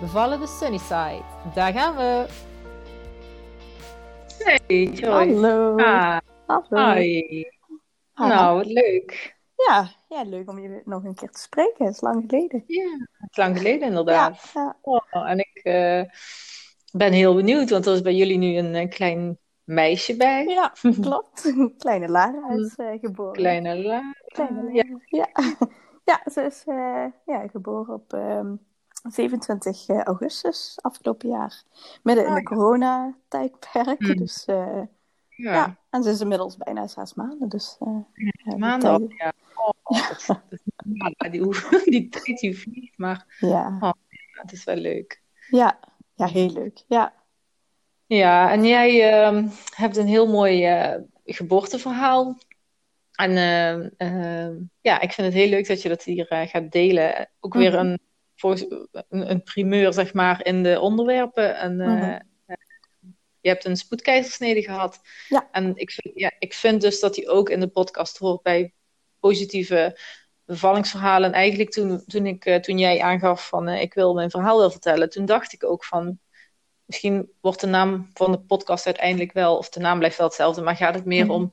Bevallen de Sunnyside. Daar gaan we. Hey Joyce. Hallo. Ah, Hallo. hi. Hallo. Nou, wat leuk. Ja, ja, leuk om je nog een keer te spreken. Het is lang geleden. Ja, het is lang geleden Ja, inderdaad. ja. Oh, en ik eh, ben heel benieuwd, want er is bij jullie nu een, eh, klein meisje bij. Ja, klopt. Kleine Lara is eh, geboren. Kleine La. Kleine Ja. Lara. Ja. Ja, ze is eh, ja, geboren op ehm, 27 augustus afgelopen jaar. Midden in Ah, de coronatijdperk. Mm. Dus eh, Ja, ja, en ze is inmiddels bijna zes maanden. Dus eh, ja, tijd- Ja. Oh, die, die tijd die vliegt, maar ja, het is wel leuk. ja, ja, heel leuk. Ja. Ja, en jij ehm, hebt een heel mooi eh, geboorteverhaal. En ehm, ehm, ja, ik vind het heel leuk dat je dat hier eh, gaat delen. Ook weer Mhm. een, volgens, een, een primeur, zeg maar, in de onderwerpen. En, eh, Mhm. eh, je hebt een spoedkeizersnede gehad. Ja. En ik vind, ja, ik vind dus dat die ook in de podcast hoort bij positieve bevallingsverhalen. En eigenlijk toen, toen, ik, eh, toen jij aangaf van ik wil mijn verhaal wel vertellen, toen dacht ik ook van misschien wordt de naam van de podcast uiteindelijk wel, of de naam blijft wel hetzelfde, maar gaat het meer Mhm. om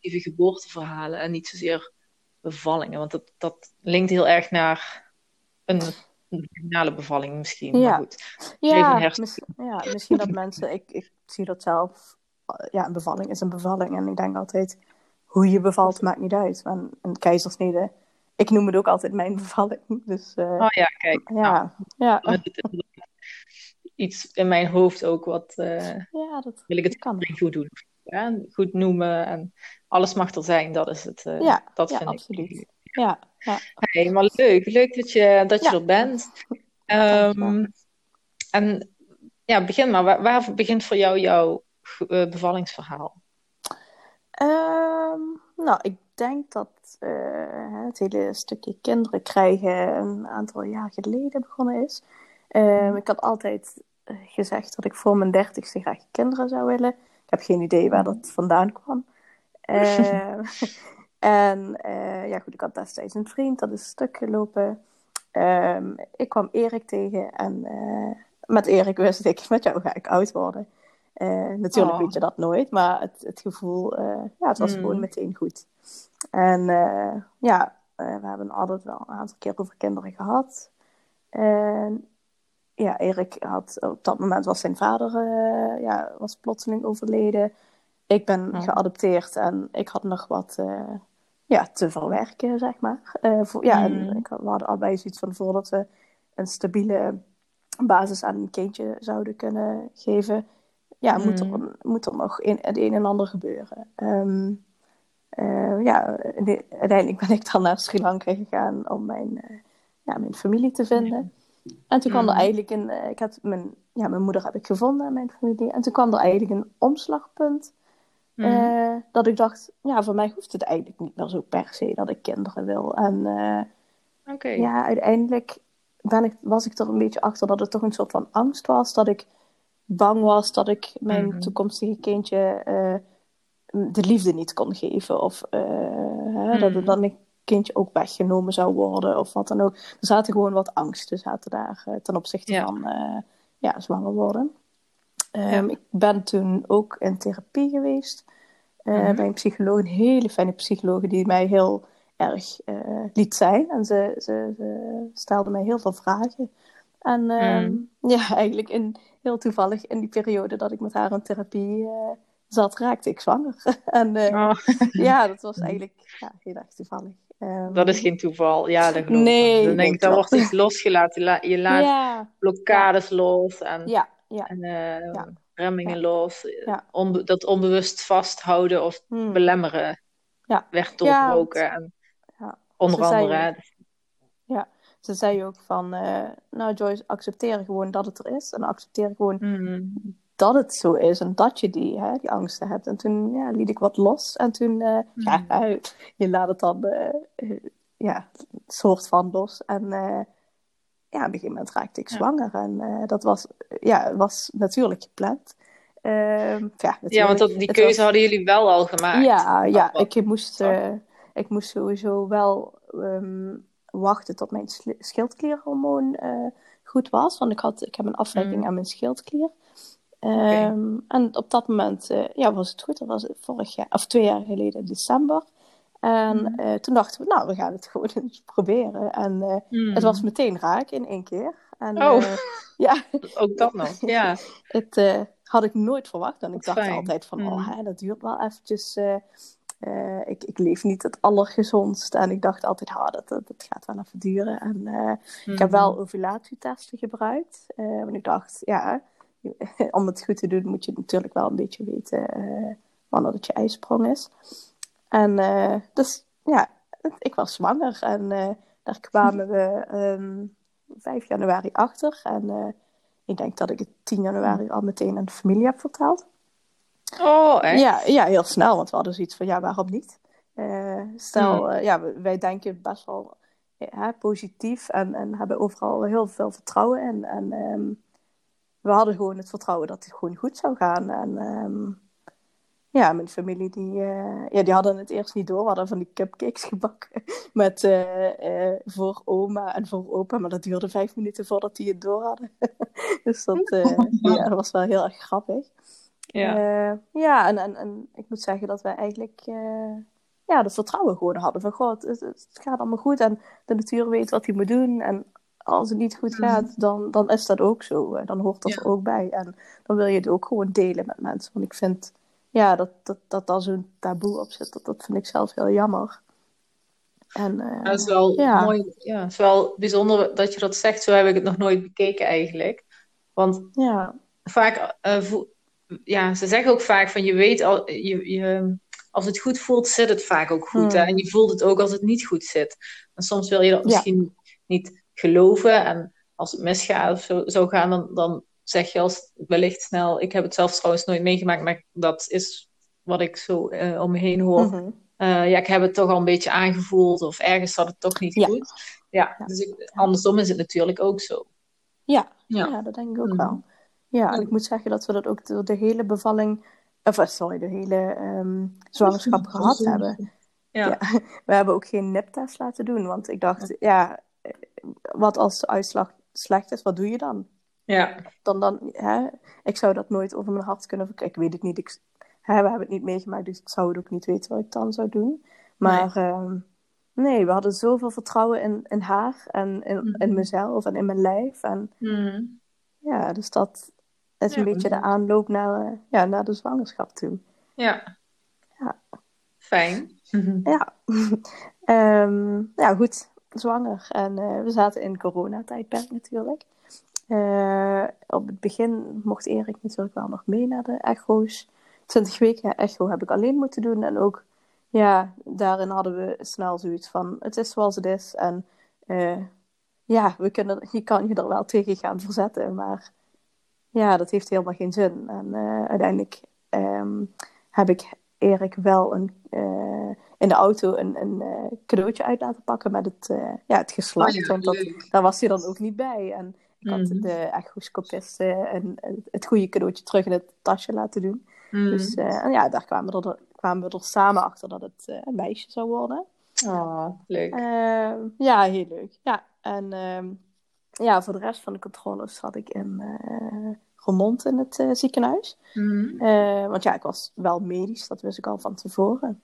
positieve geboorteverhalen en niet zozeer bevallingen. Want dat, dat linkt heel erg naar een, een vaginale bevalling misschien. Ja. Maar goed. Ja, Even hersen- mis- ja, misschien dat mensen, ik, ik zie dat zelf, ja, een bevalling is een bevalling. En ik denk altijd, hoe je bevalt maakt niet uit. En een keizersnede, ik noem het ook altijd mijn bevalling. Dus eh, Oh ja, kijk. Nou, ja, inderdaad iets in mijn hoofd ook wat eh, ja, dat wil ik het kan. goed doen. Ja, goed noemen en alles mag er zijn, dat is het. eh, Ja, dat ja, vind absoluut. ik. Ja, ja. Hey, maar leuk, leuk dat je, dat je Ja. er bent. Ehm, en ja, begin maar. Waar, waar begint voor jou jouw eh, bevallingsverhaal? Ehm, nou, ik denk dat eh, het hele stukje kinderen krijgen een aantal jaar geleden begonnen is. Ehm, ik had altijd eh, gezegd dat ik voor mijn dertigste graag kinderen zou willen. Ik heb geen idee waar dat vandaan kwam. Ehm, en eh, ja, goed, ik had destijds een vriend, dat is stuk gelopen. Ehm, ik kwam Erik tegen en eh, met Erik wist ik, met jou ga ik oud worden. Eh, natuurlijk Oh. weet je dat nooit, maar het, het gevoel, ja, het was Mm. gewoon meteen goed. En ja, we hebben altijd wel een aantal keer over kinderen gehad. En ja, Erik had op dat moment was zijn vader ja, was plotseling overleden. Ik ben Oh. geadopteerd en ik had nog wat ja, te verwerken, zeg maar. Eh, voor, ja, en Mm. ik had, we hadden allebei zoiets van voordat we een stabiele basis aan een kindje zouden kunnen geven, ja, moet, er, Mm. moet er nog een, het een en ander gebeuren. Ehm, eh, ja, de- uiteindelijk ben ik dan naar Sri Lanka gegaan om mijn, eh, ja, mijn familie te vinden. En toen kwam er Mm. eigenlijk een, ik had mijn, ja, mijn moeder heb ik gevonden en mijn familie. En toen kwam er eigenlijk een omslagpunt. Mhm. eh, dat ik dacht, ja, voor mij hoeft het eigenlijk niet meer zo per se dat ik kinderen wil. En eh, ja, uiteindelijk ben ik, was ik er een beetje achter dat het toch een soort van angst was. Dat ik bang was dat ik mijn Mhm. toekomstige kindje eh, de liefde niet kon geven. Of hè, dat, Mhm. dat mijn kindje ook weggenomen zou worden of wat dan ook. Er zaten gewoon wat angsten zaten daar ten opzichte Ja. van ja, zwanger worden. Ehm, Ja. Ik ben toen ook in therapie geweest. Mhm. Bij een psycholoog, een hele fijne psycholoog die mij heel erg eh, liet zijn. En ze, ze, ze stelde mij heel veel vragen. En ehm, Mhm. ja, eigenlijk in, heel toevallig in die periode dat ik met haar in therapie eh, zat, raakte ik zwanger. en Oh, ja, dat was eigenlijk ja, heel erg toevallig. Ehm, dat is geen toeval. Ja, dat geloof ik. Nee, Dan denk ik, dan wordt iets losgelaten. Je, la- je laat Ja, blokkades los en, ja, ja. en Ja. Remmingen los. Onbe- dat onbewust vasthouden of Hmm. belemmeren Ja. werd doorbroken. en ja. onder Ze andere. Ja, ze zei ook van, eh, nou Joyce, accepteer gewoon dat het er is. En accepteer gewoon Mhm. dat het zo is en dat je die, hè, die angsten hebt. En toen ja, liet ik wat los. En toen, eh, ja, hè, je laat het dan, eh, eh, ja, soort van los. En eh, ja, op een gegeven moment raakte ik Ja. zwanger. En eh, dat was, ja, was natuurlijk gepland. Ehm, ja, Ja, want dat, die keuze was- hadden jullie wel al gemaakt. ja, ja wat- ik, moest, eh, ik moest sowieso wel ehm, wachten tot mijn schildklierhormoon eh, goed was. Want ik, had, ik heb een afwijking Mm. aan mijn schildklier. Ehm, En op dat moment ja, was het goed. Dat was vorig jaar, of twee jaar geleden, december. En Mm. eh, toen dachten we, nou, we gaan het gewoon eens proberen. En eh, het was meteen raak in één keer. En, Oh. eh, ja, Ook dat nog, ja. het had ik nooit verwacht. En ik dacht fijn. altijd van, Mm. oh, hè, dat duurt wel eventjes. ik, ik leef niet het allergezondst. En ik dacht altijd, ah, dat, dat, dat gaat wel even duren. En ik heb wel ovulatietesten gebruikt. want ik dacht, ja, om het goed te doen moet je natuurlijk wel een beetje weten wanneer het je ijsprong is. En eh, dus, ja, ik was zwanger. En eh, daar kwamen we ehm 5 januari achter. En eh, ik denk dat ik het 10 januari al meteen aan de familie heb verteld. Oh, echt? Ja, ja, heel snel, want we hadden zoiets van, ja, waarom niet? Stel, eh, ja, wij denken best wel positief en, en hebben overal heel veel vertrouwen in. En ehm, we hadden gewoon het vertrouwen dat het gewoon goed zou gaan. En ehm, ja, mijn familie, die, eh, ja, die hadden het eerst niet door. We hadden van die cupcakes gebakken met, eh, eh, voor oma en voor opa, maar dat duurde vijf minuten voordat die het door hadden. dus dat, ja, dat was wel heel erg grappig. Ja. Ja, en, en, en ik moet zeggen dat wij eigenlijk ja, de vertrouwen gewoon hadden. Van, goh, het, gaat allemaal goed en de natuur weet wat hij moet doen. En als het niet goed gaat, dan, dan is dat ook zo. Dan hoort dat Ja. er ook bij. En dan wil je het ook gewoon delen met mensen. Want ik vind ja, dat, dat, dat daar zo'n taboe op zit, dat, dat vind ik zelf heel jammer. En, eh, Dat is wel ja. mooi. Ja, het is wel bijzonder dat je dat zegt. Zo heb ik het nog nooit bekeken eigenlijk. Want ja, vaak, eh, ja, ze zeggen ook vaak van je weet al, je, je, als het goed voelt, zit het vaak ook goed. Hmm. Hè? En je voelt het ook als het niet goed zit. En soms wil je dat Ja. misschien niet geloven. En als het misgaat of zo zou gaan, dan, dan zeg je als wellicht snel. Ik heb het zelf trouwens nooit meegemaakt, maar dat is wat ik zo eh, om me heen hoor. mhm. Eh, ja, ik heb het toch al een beetje aangevoeld, of ergens zat het toch niet Ja. goed. Ja, Ja. dus ik, andersom is het natuurlijk ook zo. Ja, Ja. ja. dat denk ik ook Mhm. wel. Ja, en ik moet zeggen dat we dat ook door de hele bevalling, of eh, sorry, de hele ehm, zwangerschap gehad hebben. Ja. We hebben ook geen niptest laten doen, want ik dacht, ja, wat als de uitslag slecht is, wat doe je dan? Ja. Dan, dan hè? Ik zou dat nooit over mijn hart kunnen verkrijgen. Ik weet het niet. Ik, hè, we hebben het niet meegemaakt, dus ik zou het ook niet weten wat ik dan zou doen. Maar ehm, nee, we hadden zoveel vertrouwen in, in haar en in, Mhm. in mezelf en in mijn lijf. En Hmm. ja, dus dat is een beetje de aanloop naar, eh, ja, naar de zwangerschap toe. Ja. Ja. Fijn. Ja, Ehm, ja goed, zwanger. En eh, we zaten in coronatijdperk natuurlijk. Eh, op het begin mocht Erik natuurlijk wel nog mee naar de echo's. 20 weken echo heb ik alleen moeten doen. En ook, ja, daarin hadden we snel zoiets van, het is zoals het is. En eh, ja, we kunnen, je kan je er wel tegen gaan verzetten. Maar ja, dat heeft helemaal geen zin. En eh, uiteindelijk ehm, heb ik Erik wel een, in de auto een, een cadeautje uit laten pakken met het, ja, het geslacht. Oh ja, want dat, daar was hij dan ook niet bij. En ik had Mhm. de echoscopist eh, een, het goede cadeautje terug in het tasje laten doen. Hmm. Dus eh, en ja, daar kwamen we, er, kwamen we er samen achter dat het eh, een meisje zou worden. Oh, leuk. Ehm, ja, heel leuk. Ja, en ehm, ja, voor de rest van de controles zat ik in Roermond in het ziekenhuis. Eh, want ja, ik was wel medisch, dat wist ik al van tevoren.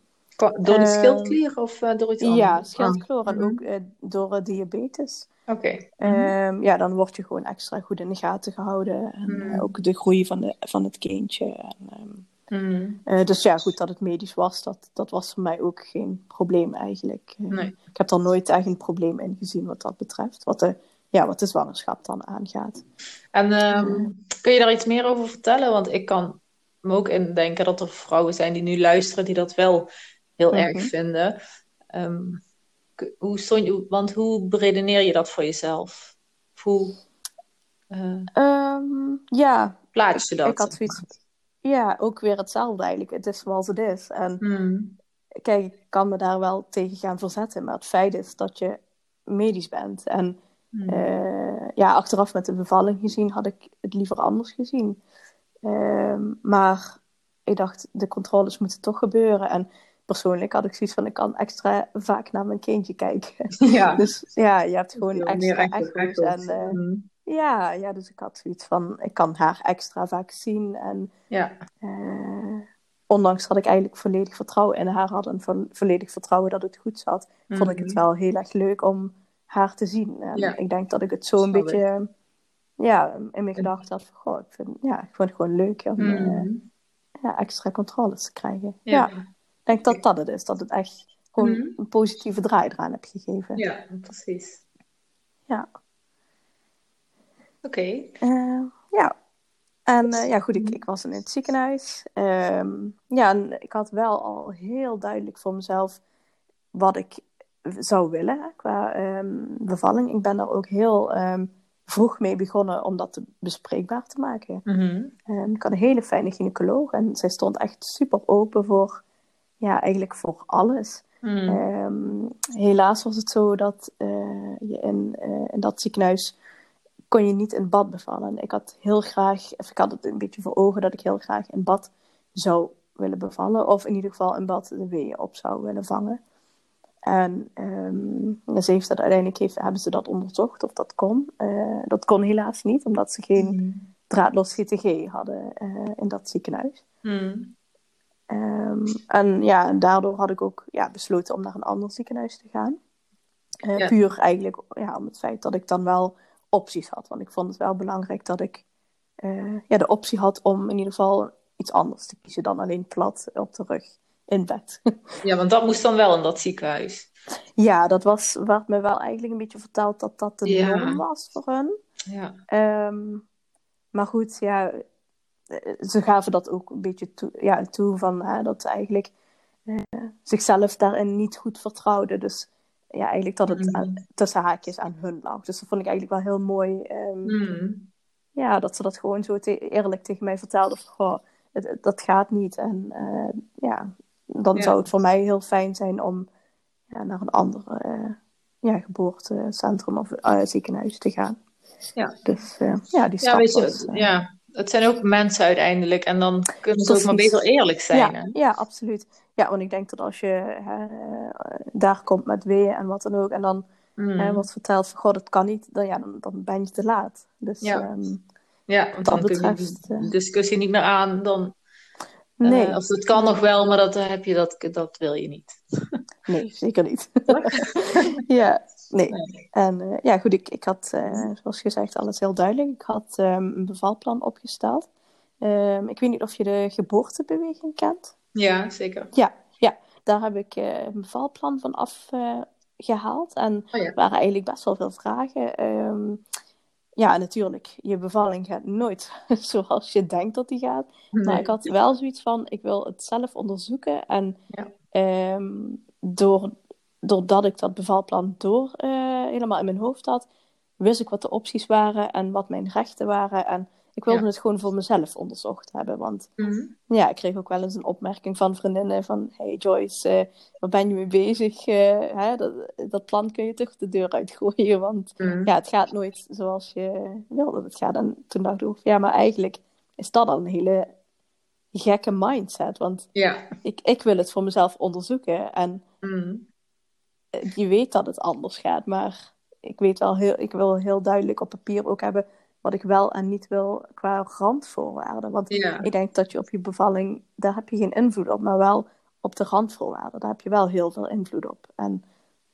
Door de Eh, schildklier of eh, door iets anders? Ja, schildkloor en Mhm. ook eh, door eh, diabetes. Oké. Ehm, ja, dan word je gewoon extra goed in de gaten gehouden. En Mhm. ook de groei van, de, van het kindje. En, ehm, dus ja, goed dat het medisch was, dat, dat was voor mij ook geen probleem eigenlijk. Nee. Ik heb er nooit echt een probleem in gezien wat dat betreft. Wat de, ja, wat de zwangerschap dan aangaat. En ehm, kun je daar iets meer over vertellen? Want ik kan me ook indenken dat er vrouwen zijn die nu luisteren die dat wel heel Mhm. erg vinden. Ehm, hoe stond je, want hoe beredeneer je dat voor jezelf? Hoe uh, um, ja, plaats je dat? Ik had zoiets, ja, ook weer hetzelfde eigenlijk. Het is zoals het is. En Hmm. kijk, ik kan me daar wel tegen gaan verzetten. Maar het feit is dat je medisch bent. En Hmm. eh, ja, achteraf met de bevalling gezien had ik het liever anders gezien. Ehm, maar ik dacht, de controles moeten toch gebeuren. En persoonlijk had ik zoiets van, ik kan extra vaak naar mijn kindje kijken. ja. Dus ja, je hebt gewoon extra echo's. En, eh, Hmm. ja, ja, dus ik had zoiets van, ik kan haar extra vaak zien. En ja. eh, ondanks dat ik eigenlijk volledig vertrouwen in haar had en vo- volledig vertrouwen dat het goed zat, vond ik het Mhm. wel heel erg leuk om haar te zien. En Ja. ik denk dat ik het zo een beetje ja, in mijn gedachten had van, goh, ik vind, ja, ik vond het gewoon leuk om eh, Mhm. ja, extra controles te krijgen. Ja. Ja. Ik denk dat dat het is, dat het echt gewoon Mhm. een positieve draai eraan heb gegeven. ja, precies. Ja. Oké. Eh, ja. En eh, ja, goed, ik, ik was in het ziekenhuis. Ehm, ja, en ik had wel al heel duidelijk voor mezelf wat ik zou willen hè, qua ehm, bevalling. Ik ben daar ook heel ehm, vroeg mee begonnen om dat te bespreekbaar te maken. Mhm. Ehm, ik had een hele fijne gynaecoloog en zij stond echt super open voor, ja, eigenlijk voor alles. Mhm. Ehm, helaas was het zo dat eh, je in, eh, in dat ziekenhuis kon je niet in bad bevallen. Ik had heel graag, of ik had het een beetje voor ogen dat ik heel graag in bad zou willen bevallen. Of in ieder geval in bad de weeën op zou willen vangen. En ze heeft dat uiteindelijk heeft, hebben ze dat onderzocht of dat kon. Eh, dat kon helaas niet, omdat ze geen Mhm. draadloos GTG hadden in dat ziekenhuis. Mhm. Ehm, en ja, daardoor had ik ook ja, besloten om naar een ander ziekenhuis te gaan. Eh, Ja. Puur eigenlijk ja, om het feit dat ik dan wel opties had. Want ik vond het wel belangrijk dat ik eh, ja, de optie had om in ieder geval iets anders te kiezen dan alleen plat op de rug in bed. Ja, want dat moest dan wel in dat ziekenhuis. ja, dat was werd me wel eigenlijk een beetje verteld dat dat de Ja. norm was voor hun. Ja. Ehm, maar goed, ja, ze gaven dat ook een beetje toe, ja, toe van hè, dat ze eigenlijk eh, zichzelf daarin niet goed vertrouwden. Dus ja, eigenlijk dat het Mhm. aan- tussen haakjes aan hun lag. Dus dat vond ik eigenlijk wel heel mooi. ehm, Mhm. Ja, dat ze dat gewoon zo te- eerlijk tegen mij vertelden. Van, goh, het- dat gaat niet. En eh, ja, dan Ja. zou het voor mij heel fijn zijn om ja, naar een ander eh, ja, geboortecentrum of eh, ziekenhuis te gaan. Ja. Dus eh, ja, die Ja, stap weet je, was, eh, ja, het zijn ook mensen uiteindelijk. En dan kunnen ze ook maar beter eerlijk zijn. ja, ja, absoluut. Ja, want ik denk dat als je hè, daar komt met weeën en wat dan ook, en dan Mhm. hè, wordt verteld van, goh, dat kan niet, dan, ja, dan, dan ben je te laat. Dus Ja. ehm, Ja, want dan kun je betreft, die eh, discussie niet meer aan. Dan, nee, eh, of het kan nog wel, maar dat, eh, heb je, dat, dat wil je niet. nee, zeker niet. ja, nee. Nee. En eh, ja, goed, ik, ik had, eh, zoals gezegd, alles heel duidelijk. Ik had ehm, een bevalplan opgesteld. Ehm, ik weet niet of je de geboortebeweging kent. Ja, zeker. Ja, ja. daar heb ik eh, een bevalplan van afgehaald. en Oh ja. er waren eigenlijk best wel veel vragen. Ehm, ja, natuurlijk, je bevalling gaat nooit zoals je denkt dat die gaat. Maar ik had wel zoiets van, ik wil het zelf onderzoeken. En Ja. door, doordat ik dat bevalplan door eh, helemaal in mijn hoofd had, wist ik wat de opties waren en wat mijn rechten waren. En ik wilde Ja. het gewoon voor mezelf onderzocht hebben. Want Mhm. ja, ik kreeg ook wel eens een opmerking van vriendinnen van... Hey Joyce, eh, waar ben je mee bezig? Eh, hè, dat, dat plan kun je toch de deur uitgooien, want Mhm. ja, het gaat nooit zoals je wil dat het gaat. En toen dacht ik, ja, maar eigenlijk is dat al een hele gekke mindset. Want Ja. ik, ik wil het voor mezelf onderzoeken en Mhm. Je weet dat het anders gaat, maar ik weet wel heel, ik wil heel duidelijk op papier ook hebben wat ik wel en niet wil qua randvoorwaarden. Want Ja. ik denk dat je op je bevalling, daar heb je geen invloed op, maar wel op de randvoorwaarden. Daar heb je wel heel veel invloed op. En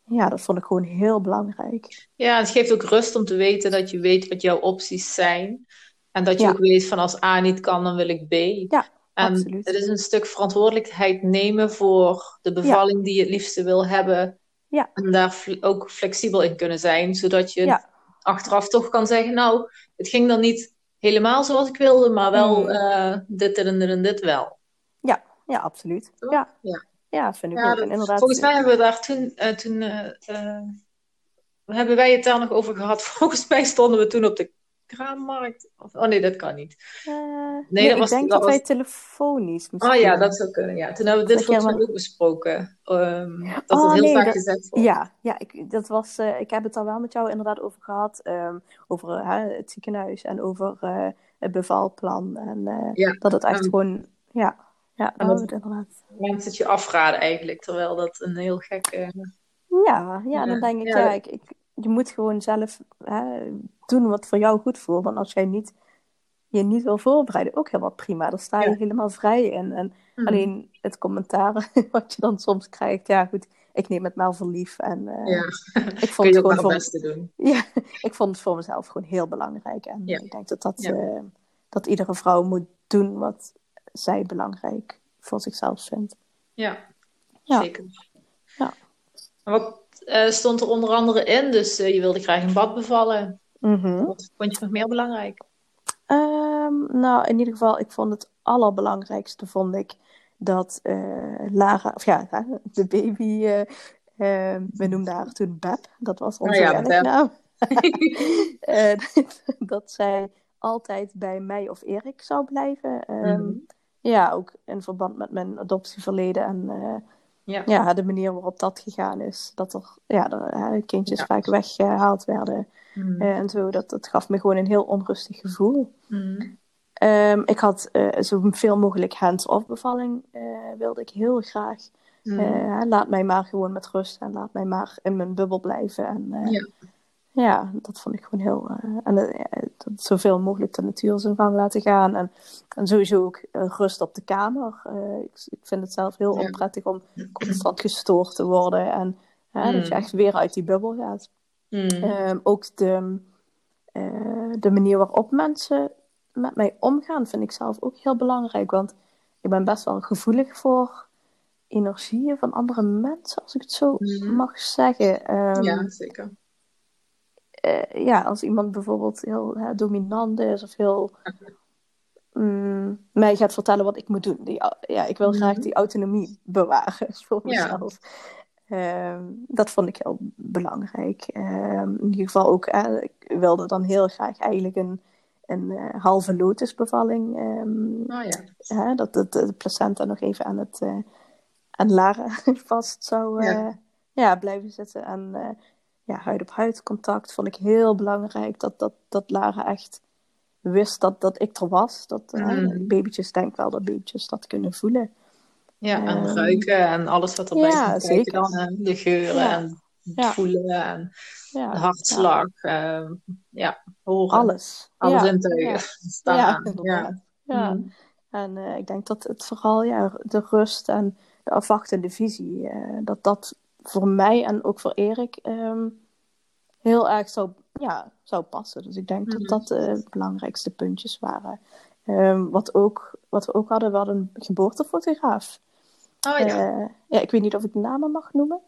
ja, dat vond ik gewoon heel belangrijk. Ja, het geeft ook rust om te weten dat je weet wat jouw opties zijn. En dat je Ja. ook weet van als A niet kan, dan wil ik B. Ja, En absoluut. het is een stuk verantwoordelijkheid nemen voor de bevalling die je het liefste wil hebben. Ja. En daar ook flexibel in kunnen zijn, zodat je Ja. achteraf toch kan zeggen, nou, het ging dan niet helemaal zoals ik wilde, maar wel Mm. eh, dit, dit en dit en dit wel. Ja, absoluut. Toch? Ja. Ja. Ja, vind ik Ja, ook. En inderdaad, volgens mij hebben we daar toen, eh, toen eh, eh, hebben wij het daar nog over gehad. Volgens mij stonden we toen op de kraammarkt. Of, oh nee, dat kan niet. eh, Nee, nee, dat ik was- denk dat dat, wij was- telefonisch Oh ja, misschien- dat zou kunnen. Ja. Toen hebben we dit volgens mij ook besproken. Ehm, dat Oh, het heel nee, vaak dat- gezegd wordt. Ja, ja ik, dat was, eh, ik heb het daar wel met jou inderdaad over gehad. ehm, over eh, het ziekenhuis en over het bevalplan. En Ja, dat het echt gewoon, ja, ja dat- hebben we het inderdaad. Mensen het je afraden eigenlijk. Terwijl dat een heel gekke... Ja, ja, dan denk ik, ja. ja, ik, ik, je moet gewoon zelf hè, doen wat voor jou goed voelt. En als jij niet, je niet wil voorbereiden, ook helemaal prima. Daar sta je Ja. helemaal vrij in. En Hmm. alleen het commentaar wat je dan soms krijgt, ja goed, ik neem het maar voor lief. En eh, Ja, ik vond het gewoon voor, het beste doen. ja, ik vond het voor mezelf gewoon heel belangrijk. En Ja. ik denk dat, dat, eh, dat iedere vrouw moet doen wat zij belangrijk voor zichzelf vindt. Ja, Ja. zeker. Ja. En Wat eh, stond er onder andere in? Dus eh, je wilde graag een bad bevallen. Mhm. Wat vond je nog meer belangrijk? Ehm, nou, in ieder geval, ik vond het allerbelangrijkste, vond ik, dat eh, Lara, of ja, de baby, eh, eh, we noemden haar toen Beb, dat was onze Oh ja. Eh, dat zij altijd bij mij of Erik zou blijven. Ehm, Mhm. Ja, ook in verband met mijn adoptieverleden en Ja. ja, de manier waarop dat gegaan is. Dat er ja, de, hè, kindjes Ja. vaak weggehaald werden Mhm. eh, en zo. Dat, dat gaf me gewoon een heel onrustig gevoel. Mhm. Ehm, ik had eh zoveel mogelijk hands-off bevalling, eh, wilde ik heel graag. Eh, laat mij maar gewoon met rust en laat mij maar in mijn bubbel blijven. En, eh, Ja. Ja, dat vond ik gewoon heel. eh, en eh, dat zoveel mogelijk de natuur zijn gang laten gaan. En, en sowieso ook eh, rust op de kamer. Ik, ik vind het zelf heel onprettig om constant gestoord te worden. En hè, dat je Mm. echt weer uit die bubbel gaat. Mhm. Ehm, ook de, de manier waarop mensen met mij omgaan, vind ik zelf ook heel belangrijk. Want ik ben best wel gevoelig voor energieën van andere mensen, als ik het zo Mhm. mag zeggen. Ehm, ja, zeker. Eh, ja, als iemand bijvoorbeeld heel hè, dominant is of heel mm, mij gaat vertellen wat ik moet doen. Die, ja, ik wil graag Mhm. die autonomie bewaren voor Ja. mezelf. Ehm, dat vond ik heel belangrijk. Ehm, in ieder geval ook, hè, ik wilde dan heel graag eigenlijk een, een eh, halve lotusbevalling. ehm, Oh ja. dat de, de placenta nog even aan, het, eh, aan Lara vast zou eh, Ja. ja. blijven zitten. En eh, ja, huid op huid contact vond ik heel belangrijk. Dat, dat, dat Lara echt wist dat, dat ik er was. Dat eh, Mhm. babytjes, denk wel dat babytjes dat kunnen voelen. Ja, en Ehm, ruiken en alles wat erbij ja, komt zeker. dan. En de geuren Ja. en Ja. voelen en Ja, de hartslag. ehm, ja, horen. ja, alles. Alle ja, zintuigen ja. staan Ja. Ja. Ja. Mhm. En eh, ik denk dat het vooral ja, de rust en de afwachtende visie, eh, dat dat voor mij en ook voor Erik ehm, heel erg zou, ja, zou passen. Dus ik denk Mhm. dat dat de belangrijkste puntjes waren. Ehm, wat, ook, wat we ook hadden, we hadden een geboortefotograaf. Oh ja. Eh, ja, ik weet niet of ik namen mag noemen.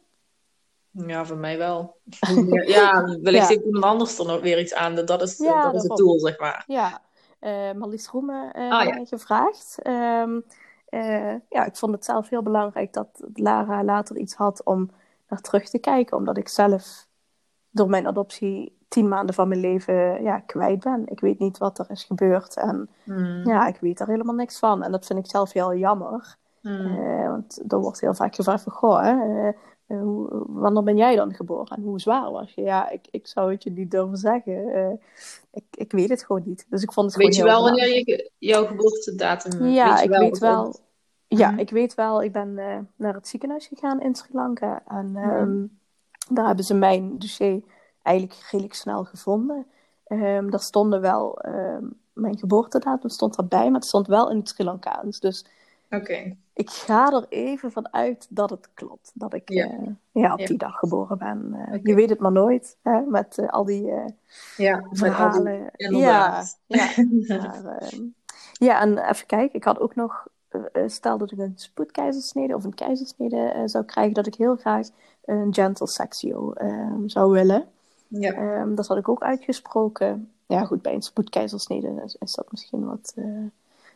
Ja, voor mij wel. Ja, wellicht Ja. heeft iemand anders er nog weer iets aan. Dat is, Ja, dat is het doel, zeg maar. Ja, eh Marlies Roemen eh, Ah, ja. gevraagd. Ehm, eh, ja, ik vond het zelf heel belangrijk dat Lara later iets had om naar terug te kijken. Omdat ik zelf door mijn adoptie tien maanden van mijn leven ja, kwijt ben. Ik weet niet wat er is gebeurd. En Mm. ja, ik weet er helemaal niks van. En dat vind ik zelf heel jammer. Mm. Eh, want er wordt heel vaak gevraagd van, goh, hè, eh, eh, hoe, wanneer ben jij dan geboren en hoe zwaar was je? Ja, ik, ik zou het je niet durven zeggen. Ik, ik weet het gewoon niet. Dus ik vond het Weet je wel wanneer je jouw geboortedatum Ja, weet je ik wel, weet wel. Ja, Mhm. ik weet wel. Ik ben eh, naar het ziekenhuis gegaan in Sri Lanka. En Mhm. ehm, daar hebben ze mijn dossier eigenlijk redelijk snel gevonden. Ehm daar stonden wel, ehm, mijn geboortedatum stond erbij, maar het stond wel in het Sri Lankaans. Dus ik ga er even van uit dat het klopt. Dat ik Ja. eh, ja, op Ja. die dag geboren ben. Eh. Je weet het maar nooit, hè, met al die Ja, met al die- verhalen. Ja, ja. Maar, ja, en even kijken. Ik had ook nog, stel dat ik een spoedkeizersnede of een keizersnede eh, zou krijgen, dat ik heel graag een gentle sexio ehm, zou willen. Ja. Ehm, dat had ik ook uitgesproken. Ja, goed, bij een spoedkeizersnede is, is dat misschien wat eh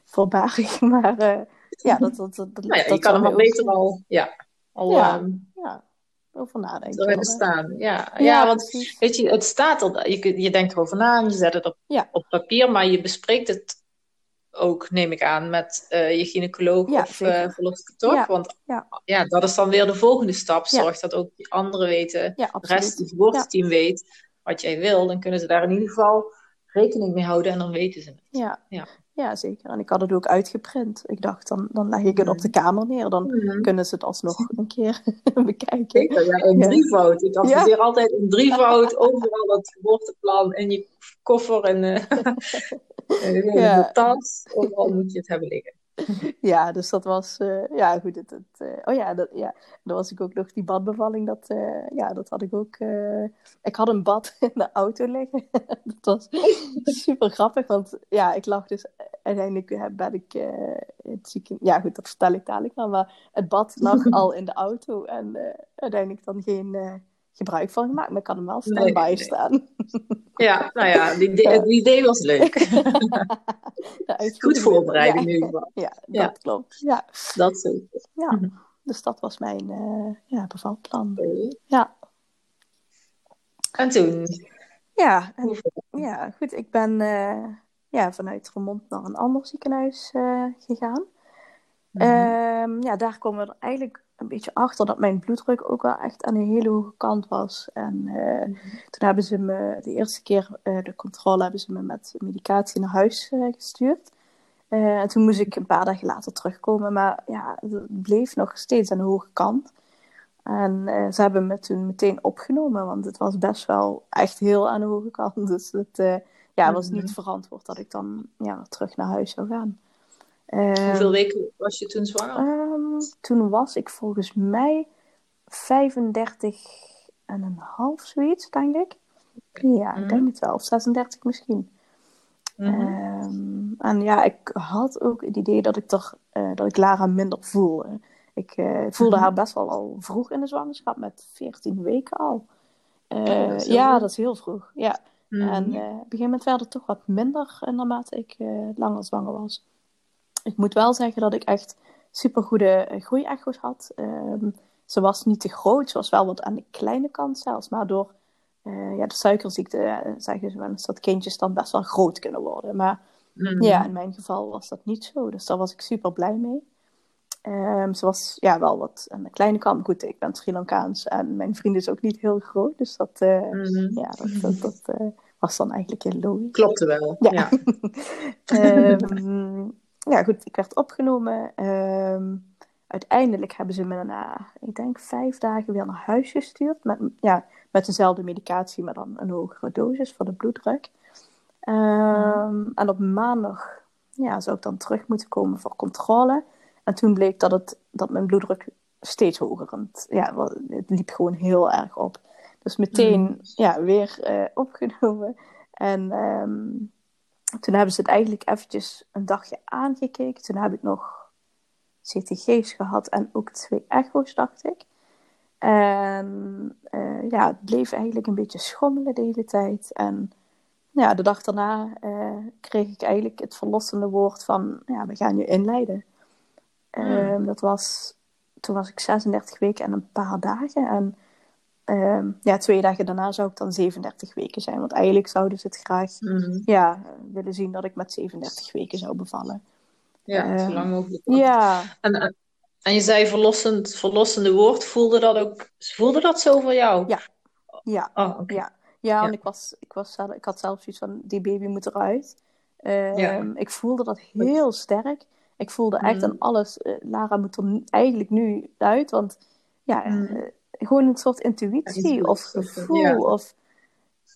voorbarig. Maar eh, ja, dat, dat, dat, nou ja, dat je kan er mij ook- beter al, ja, al Ja. ehm, Ja, over nadenken. wel, hè. staan. Ja, Ja, ja, want precies. weet je, het staat er, je, je denkt erover na en je zet het op, Ja. op papier, maar je bespreekt het ook, neem ik aan, met eh, je gynaecoloog Ja, of eh verloskundige, toch? Ja, Want ja. ja, dat is dan weer de volgende stap. Zorg dat ook die anderen weten, de rest, het weet wat jij wil. Dan kunnen ze daar in ieder geval rekening mee houden en dan weten ze het. Ja. Ja. Ja. zeker. En ik had het ook uitgeprint. Ik dacht, dan, dan leg ik het op de kamer neer. Dan Mhm. kunnen ze het alsnog een keer bekijken. Zeker, ja, een Ja. drievoud. Ik adviseer altijd een drievoud, overal dat geboorteplan in je koffer en eh, in de Ja. tas. Overal moet je het hebben liggen. Ja, dus dat was... eh, ja, goed. Het, het, eh, oh ja, dat, ja, dan was ik ook nog die badbevalling. Dat, eh, ja, dat had ik ook... ik had een bad in de auto liggen. dat was super grappig, want ja, ik lag dus... Uiteindelijk ben ik het zieken... Ja, goed, dat vertel ik dadelijk wel. Maar het bad lag al in de auto en uiteindelijk dan geen... gebruik van gemaakt, maar ik kan hem wel standby nee. staan. Ja, nou ja, die, het idee was leuk. Goed weer. voorbereid Ja, in ieder geval. Ja, dat klopt. Ja. Dat zeker. Ja, Mhm. dus dat was mijn eh ja, bevalplan. Ja, En toen? ja, en, ja goed. Ik ben eh, ja, vanuit Vermont naar een ander ziekenhuis eh, gegaan. Mhm. Ehm, ja, daar komen we er eigenlijk een beetje achter dat mijn bloeddruk ook wel echt aan een hele hoge kant was. En eh, toen hebben ze me de eerste keer eh, de controle hebben ze me met medicatie naar huis eh, gestuurd. En toen moest ik een paar dagen later terugkomen, maar ja, het bleef nog steeds aan de hoge kant. En ze hebben me toen meteen opgenomen, want het was best wel echt heel aan de hoge kant. Dus het ja, was Mhm. niet verantwoord dat ik dan ja, terug naar huis zou gaan. Ehm, Hoeveel weken was je toen zwanger? Ehm, toen was ik volgens mij 35 en een half, zoiets, denk ik. Ja, ik Mhm. denk het wel. Of 36 misschien. Mhm. Ehm, en ja, ik had ook het idee dat ik, toch, eh, dat ik Lara minder voelde. Ik eh, voelde Mhm. haar best wel al vroeg in de zwangerschap, met 14 weken al. Eh, dat ja, vroeg. dat is heel vroeg. Ja. Mhm. En op een gegeven moment werd het toch wat minder naarmate ik langer zwanger was. Ik moet wel zeggen dat ik echt supergoede groeiecho's had. Ehm, ze was niet te groot, ze was wel wat aan de kleine kant zelfs. Maar door eh, ja, de suikerziekte eh, zeggen ze wel eens dat kindjes dan best wel groot kunnen worden. Maar Mhm. ja, in mijn geval was dat niet zo. Dus daar was ik super blij mee. Ehm, ze was ja, wel wat aan de kleine kant. Goed, ik ben Sri Lankaans en mijn vriend is ook niet heel groot. Dus dat, eh, Mhm. ja, dat, dat, dat was dan eigenlijk heel logisch. Klopte wel. Ja. Ja. Ehm, ja, goed, ik werd opgenomen. Ehm, uiteindelijk hebben ze me na, ik denk, vijf dagen weer naar huis gestuurd. Met, ja, met dezelfde medicatie, maar dan een hogere dosis voor de bloeddruk. Ehm, En op maandag ja, zou ik dan terug moeten komen voor controle. En toen bleek dat, het, dat mijn bloeddruk steeds hoger want Ja, het liep gewoon heel erg op. Dus meteen Mhm. ja, weer eh, opgenomen. En ehm, toen hebben ze het eigenlijk eventjes een dagje aangekeken. Toen heb ik nog CTG's gehad en ook twee echo's, dacht ik. En eh, ja, het bleef eigenlijk een beetje schommelen de hele tijd. En ja, de dag daarna eh, kreeg ik eigenlijk het verlossende woord van, ja, we gaan je inleiden. Ehm, dat was, toen was ik 36 weken en een paar dagen. En ehm, ja, twee dagen daarna zou ik dan 37 weken zijn. Want eigenlijk zouden ze het graag Mhm. ja, willen zien dat ik met 37 weken zou bevallen. Ja, zo Ehm, lang mogelijk. Ja, En, en- je zei verlossend, verlossende woord. Voelde dat ook voelde dat zo voor jou? Ja. ja, Oh, ja. Ja, want Ja. ik, was, ik, was zelf, ik had zelf zoiets van, die baby moet eruit. Ehm, Ja. Ik voelde dat heel sterk. Ik voelde echt Mm. aan alles, eh, Lara moet er eigenlijk nu uit. Want ja, Mm. eh, gewoon een soort intuïtie Ja, of gevoel. ja. Of,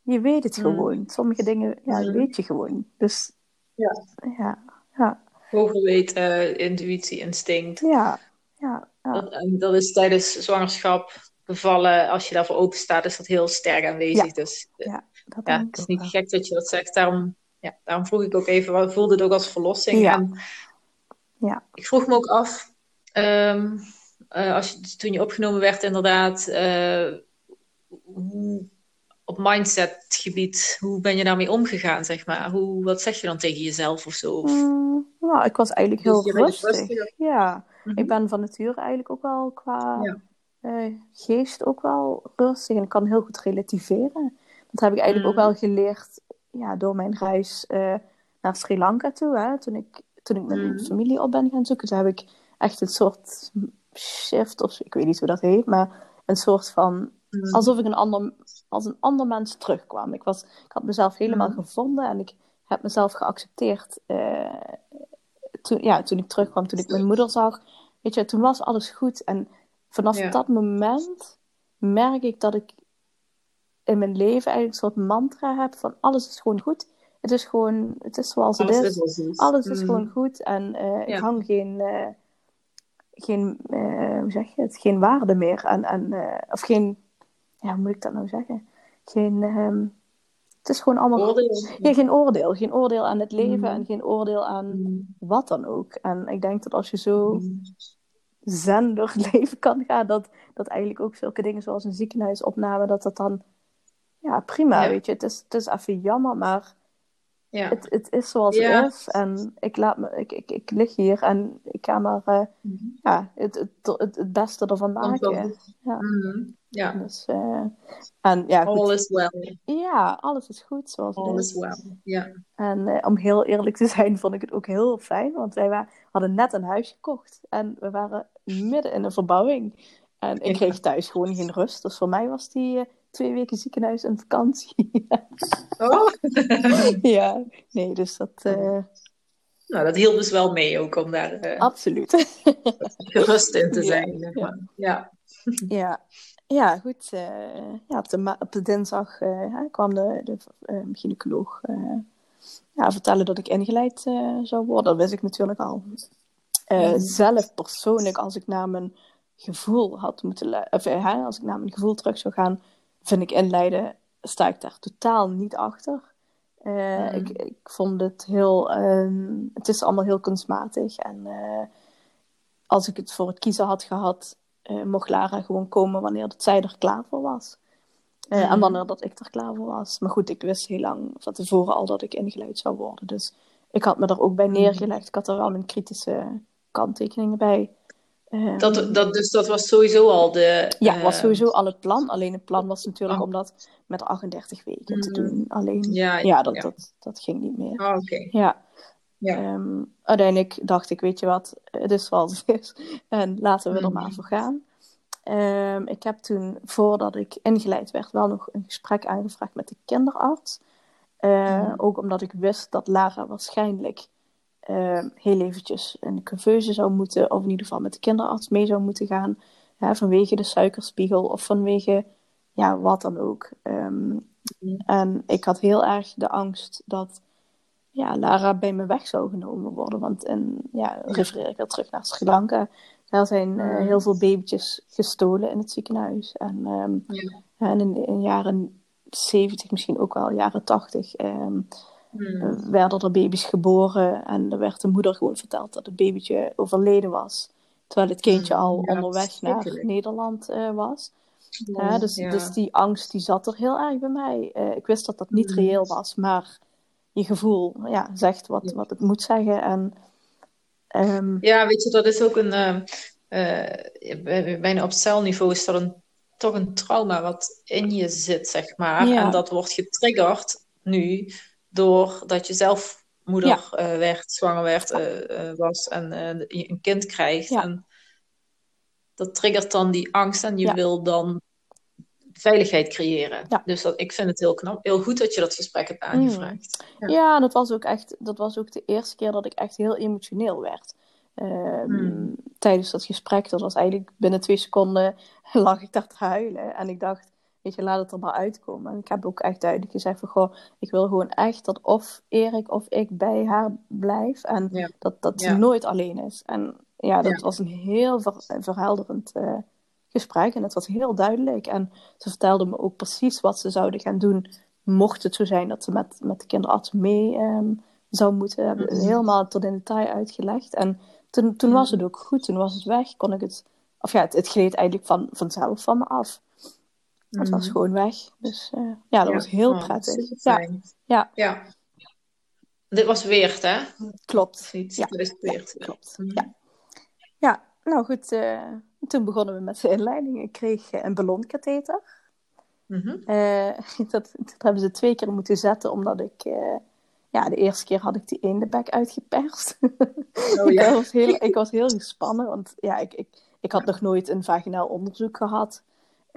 je weet het Mm. gewoon. Sommige dingen ja, Mm. weet je gewoon. Dus Ja. ja, ja, Hoger weten, intuïtie, instinct. ja, ja, ja. Dat, dat is tijdens zwangerschap, bevallen, als je daarvoor open staat, is dat heel sterk aanwezig. Dus eh, ja, dat ja, het is niet wel. gek dat je dat zegt. Daarom, ja, daarom vroeg ik ook even, voelde het ook als verlossing? Ja. En Ja. ik vroeg me ook af, ehm, eh, als je, toen je opgenomen werd inderdaad, hoe, op mindset gebied, hoe ben je daarmee omgegaan, zeg maar? Hoe, wat zeg je dan tegen jezelf of zo? Of, Mm, Nou, ik was eigenlijk heel Dus bent rustig. Ja, Mhm. ik ben van nature eigenlijk ook wel qua Ja. eh, geest ook wel rustig en ik kan heel goed relativeren. Dat heb ik eigenlijk Mhm. ook wel geleerd ja, door mijn reis naar Sri Lanka toe. Hè. Toen, ik, toen ik mijn Mhm. familie op ben gaan zoeken, toen heb ik echt een soort shift, of ik weet niet hoe dat heet, maar een soort van Mhm. alsof ik een ander, als een ander mens terugkwam. Ik, was, ik had mezelf helemaal Mhm. gevonden en ik heb mezelf geaccepteerd eh, toen, ja, toen ik terugkwam, toen ik mijn moeder zag. Weet je, toen was alles goed. En vanaf Ja. dat moment merk ik dat ik in mijn leven eigenlijk een soort mantra heb van alles is gewoon goed. Het is gewoon, het is zoals het Alles is. Alles is Mhm. gewoon goed en eh, ik hang geen, eh, geen eh, hoe zeg je het, geen waarde meer aan, aan eh, of geen, ja, hoe moet ik dat nou zeggen? Geen, ehm, het is gewoon allemaal, Oordeel. ja, geen oordeel, geen oordeel aan het leven Mhm. en geen oordeel aan Mhm. wat dan ook. En ik denk dat als je zo Mhm. zen door het leven kan gaan, dat, dat eigenlijk ook zulke dingen zoals een ziekenhuisopname, dat dat dan, ja, prima, Ja. weet je. Het is, het is even jammer, maar Ja. het, het is zoals Ja. het is. En ik, laat me, ik, ik, ik lig hier en ik ga maar eh, Mhm. ja, het, het, het, het beste ervan maken. Ja. Mhm. Ja. Dus, eh, en ja, goed. All is well. ja, alles is goed zoals All het is is. well. Ja. En eh, om heel eerlijk te zijn, vond ik het ook heel fijn. Want wij hadden net een huis gekocht. En we waren midden in een verbouwing. En ik kreeg thuis gewoon geen rust. Dus voor mij was die twee weken ziekenhuis en vakantie. Oh. ja, nee, dus dat... eh, nou, dat hielp dus wel mee ook om daar eh, absoluut. gerust in te zijn. ja. Ja. ja. ja, goed. eh, ja, op, de op de dinsdag kwam de, de gynaecoloog ja, vertellen dat ik ingeleid zou worden. Dat wist ik natuurlijk al. Zelf persoonlijk, als ik naar mijn gevoel had moeten... Of, als ik naar mijn gevoel terug zou gaan, vind ik inleiden, sta ik daar totaal niet achter. Eh, Mhm. ik, ik vond het heel... ehm, het is allemaal heel kunstmatig. En eh, als ik het voor het kiezen had gehad, eh, mocht Lara gewoon komen wanneer dat zij er klaar voor was. En wanneer dat ik er klaar voor was. Maar goed, ik wist heel lang van tevoren al dat ik ingeleid zou worden. Dus ik had me er ook bij Mhm. neergelegd. Ik had er wel mijn kritische kanttekeningen bij. Eh, Dat, dat, dus dat was sowieso al de... ja, eh, was sowieso al het plan. Alleen het plan was natuurlijk Oh. om dat met 38 weken te Mhm. doen. Alleen, Ja, ja, dat, ja. Dat, dat ging niet meer. Oh, oké. Ja. Ja. Ehm, uiteindelijk dacht ik, weet je wat, het is zoals het is. En laten we er Mhm. maar voor gaan. Ehm, ik heb toen, voordat ik ingeleid werd, wel nog een gesprek aangevraagd met de kinderarts. Eh, Mhm. Ook omdat ik wist dat Lara waarschijnlijk ehm, heel eventjes een couveuse zou moeten, of in ieder geval met de kinderarts mee zou moeten gaan. Hè, vanwege de suikerspiegel of vanwege ja, wat dan ook. Ehm, Mhm. En ik had heel erg de angst dat ja, Lara bij me weg zou genomen worden. Want en, ja, refereer ik weer terug naar Sri Lanka. Daar zijn eh, Mhm. heel veel babytjes gestolen in het ziekenhuis. En, ehm, Ja. en in de in jaren 70, misschien ook wel jaren 80, ehm, Mhm. werden er baby's geboren. En er werd de moeder gewoon verteld dat het babytje overleden was. Terwijl het kindje Mhm. al Ja, onderweg naar. Nederland eh, was. Ja, Ja, dus, dus die angst die zat er heel erg bij mij. Eh, ik wist dat dat niet Mhm. reëel was, maar je gevoel ja, zegt wat, wat het moet zeggen. En, ehm, Ja, weet je, dat is ook een. eh, bij- bijna op celniveau is dat een, toch een trauma wat in je zit, zeg maar. En dat wordt getriggerd nu doordat je zelf moeder Ja. eh, werd, zwanger werd, eh, eh, was en een kind krijgt. Ja. En dat triggert dan die angst en je Ja. wil dan veiligheid creëren. Dus dat, ik vind het heel knap, heel goed dat je dat gesprek hebt aangevraagd. Ja. ja, dat was ook echt, dat was ook de eerste keer dat ik echt heel emotioneel werd. Ehm, Hmm. Tijdens dat gesprek, dat was eigenlijk binnen twee seconden, lag ik daar te huilen. En ik dacht, weet je, laat het er maar uitkomen. En ik heb ook echt duidelijk gezegd van, goh, ik wil gewoon echt dat of Erik of ik bij haar blijf. En Ja. dat, dat Ja. nooit alleen is. En ja, dat Ja. was een heel ver- verhelderend eh, gesprek. En het was heel duidelijk. En ze vertelde me ook precies wat ze zouden gaan doen. Mocht het zo zijn dat ze met, met de kinderarts mee ehm, zou moeten. Hebben Mhm. helemaal tot in detail uitgelegd. En toen, toen was het ook goed. Toen was het weg. Kon ik het... Of ja, het, het gleed eigenlijk van, vanzelf van me af. Het was Mhm. gewoon weg. Dus eh, ja, dat Ja. was heel Oh, prettig. Ja, ja. Ja. Dit was Weert, hè? Klopt. Iets, Ja, dat is Weert. Ja, klopt. Mhm. Ja. ja, nou goed. eh, toen begonnen we met de inleiding. Ik kreeg eh, een ballonkatheter. Mhm. Eh, dat, dat hebben ze twee keer moeten zetten, omdat ik... eh, ja, de eerste keer had ik die ene bek uitgeperst. Oh, ja. ik, was heel, ik was heel gespannen, want ja, ik, ik, ik had nog nooit een vaginaal onderzoek gehad.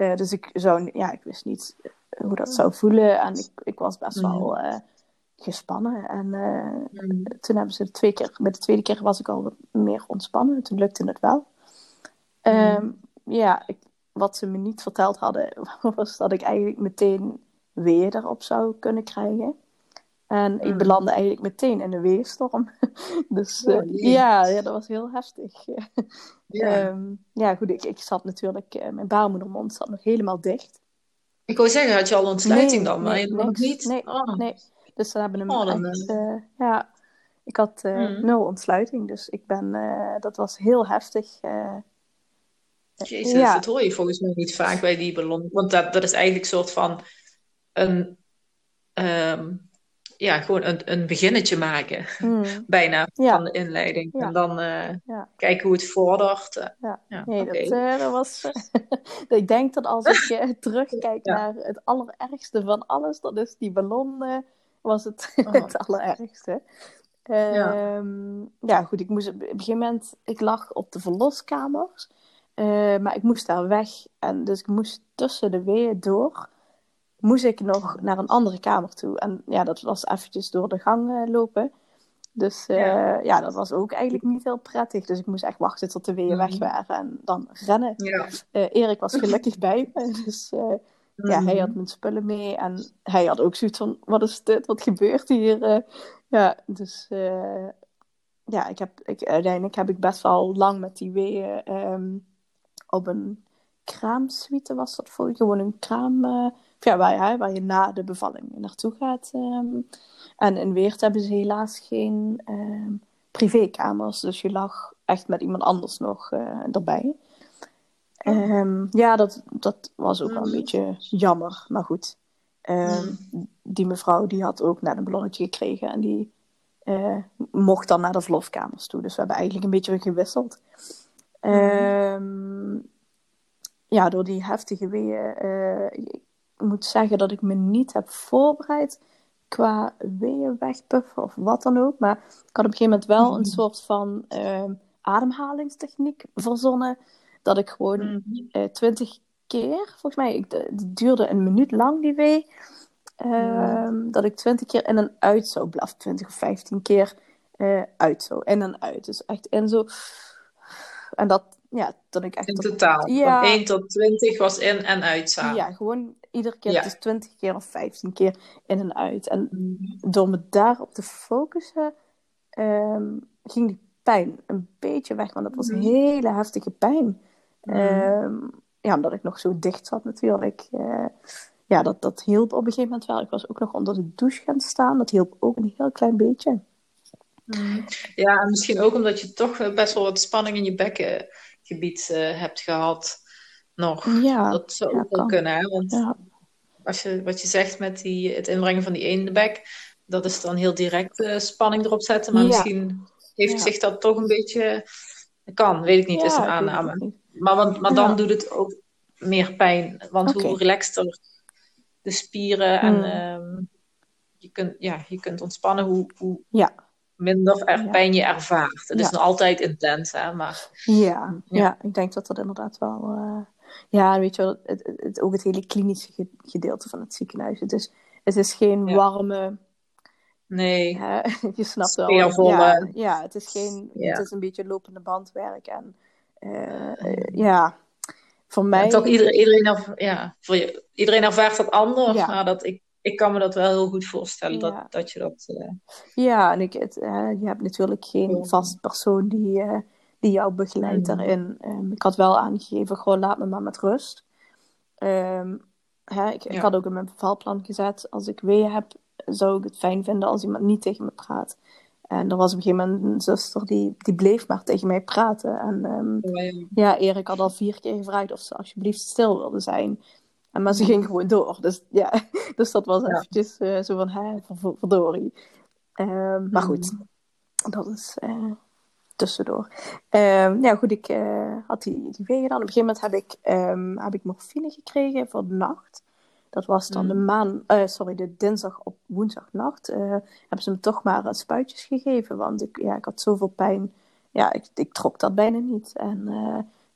Eh, dus ik, zou, ja, ik wist niet eh, hoe dat zou voelen. En ik, ik was best Mhm. wel eh, gespannen. En Mhm. toen hebben ze de twee keer, bij de tweede keer was ik al wat meer ontspannen. Toen lukte het wel. Ehm, ja, ik, wat ze me niet verteld hadden, was dat ik eigenlijk meteen weeën erop zou kunnen krijgen. En ik Mm. belandde eigenlijk meteen in een weeënstorm. dus Oh, eh, ja, ja, dat was heel heftig. Ja. Ehm, ja, goed, ik, ik zat natuurlijk, eh, mijn baarmoedermond zat nog helemaal dicht. Ik wou zeggen, had je al ontsluiting Nee, dan, maar nee, helemaal nog niks. niet? Nee, Oh. nee. Dus ze hebben hem Oh, echt, eh, ja, ik had Mm. nul ontsluiting. Dus ik ben, dat was heel heftig. Jezus, Ja. dat hoor je volgens mij niet vaak bij die ballon. Want dat, dat is eigenlijk een soort van een, ehm, ja, gewoon een, een beginnetje maken, mm, bijna, Ja. van de inleiding. Ja. En dan eh, Ja. kijken hoe het vordert. Eh, Ja. Nee, dat, eh, dat was. ik denk dat als ik terugkijk naar het allerergste van alles, dan is die ballon was het, Oh. het allerergste. Ehm, ja. goed, ik moest op een gegeven moment, ik lag op de verloskamers, maar ik moest daar weg. En dus ik moest tussen de weeën door, moest ik nog naar een andere kamer toe. En ja, dat was eventjes door de gang eh, lopen. Dus eh, Ja. ja. dat was ook eigenlijk niet heel prettig. Dus ik moest echt wachten tot de weeën weg Mhm. waren en dan rennen. Ja. Eh, Erik was gelukkig bij me, dus ja, hij had mijn spullen mee. En hij had ook zoiets van, wat is dit? Wat gebeurt hier? Ja, dus ja, ik heb, ik, uiteindelijk heb ik best wel lang met die weeën ehm, op een kraamsuite was dat voor je. Gewoon een kraam, ja, waar, je- waar je na de bevalling naartoe gaat. ehm. En in Weert hebben ze helaas geen ehm, privékamers, dus je lag echt met iemand anders nog eh, erbij. Ehm, ja, dat, dat was ook wel een Mhm. beetje jammer, maar goed. Ehm, Die mevrouw die had ook net een ballonnetje gekregen en die eh, mocht dan naar de verlofkamers toe. Dus we hebben eigenlijk een beetje gewisseld. Ehm, ja, door die heftige weeën. eh, moet zeggen dat ik me niet heb voorbereid qua weeën wegpuffen of wat dan ook. Maar ik had op een gegeven moment wel een Mhm. soort van ehm, ademhalingstechniek verzonnen. Dat ik gewoon Mhm. eh, twintig keer, volgens mij, ik, het duurde een minuut lang die wee. Ehm, Dat ik twintig keer in en uit zou blaffen. Twintig of vijftien keer eh, uit zo. In en uit. Dus echt in zo. En dat, ja, dat ik echt... In tot- totaal. Ja. Van 1 tot 20 was in en uit samen. ja, gewoon iedere keer, Ja. dus twintig keer of vijftien keer in en uit. En Mhm. door me daarop te focussen, ehm, ging die pijn een beetje weg. Want dat was Mhm. hele heftige pijn. Mhm. Ehm, ja, omdat ik nog zo dicht zat natuurlijk. Eh, ja, dat, dat hielp op een gegeven moment wel. Ik was ook nog onder de douche gaan staan. Dat hielp ook een heel klein beetje. Ja, en misschien ook omdat je toch best wel wat spanning in je bekkengebied eh, hebt gehad. Nog. Ja, Dat zou ja, ook wel kunnen, hè? Want ja. als je, wat je zegt met die, het inbrengen van die ene bek, dat is dan heel direct eh, spanning erop zetten. Maar misschien heeft zich dat toch een beetje... Kan, weet ik niet, is een aanname. Maar, want, maar dan doet het ook meer pijn. Want hoe relaxter de spieren en Hmm. ehm, je, kunt, ja, je kunt ontspannen, hoe, hoe Ja. minder er Ja. pijn je ervaart. Het is nog altijd intens, hè, maar Ja, Ja. ja. ik denk dat dat inderdaad wel. eh, ja, weet je wel, het, het, ook het hele klinische ge- gedeelte van het ziekenhuis. Het is, het is geen Ja. warme. nee. hè, je snapt wel. Ja, ja, het is geen. Ja. Het is een beetje lopende bandwerk. En eh, eh, ja, voor mij. En toch iedereen, iedereen, ja, voor je, iedereen ervaart dat anders, Ja. maar dat, ik, ik kan me dat wel heel goed voorstellen, Ja. dat, dat je dat... eh, Ja, en ik, het, je hebt natuurlijk geen vast persoon die, die jou begeleidt Mhm. daarin. Ehm, ik had wel aangegeven, gewoon laat me maar met rust. Ehm, hè, ik, ik had ook in mijn bevalplan gezet, als ik weeën heb, zou ik het fijn vinden als iemand niet tegen me praat. En er was op een gegeven moment een zuster die, die bleef maar tegen mij praten. En ehm, ja. ja, Erik had al vier keer gevraagd of ze alsjeblieft stil wilde zijn. En, maar ze ging gewoon door. Dus ja, dus dat was Ja. eventjes eh, zo van, hè, ver- ver- verdorie. Maar goed, dat is eh, tussendoor. Ehm, ja, goed, ik eh, had die, die wegen dan. Op een gegeven moment heb ik, ehm, heb ik morfine gekregen voor de nacht. Dat was dan de maan, eh, sorry, de dinsdag op woensdagnacht. hebben ze me toch maar spuitjes gegeven, want ik, ja, ik had zoveel pijn. Ja, ik, ik trok dat bijna niet. En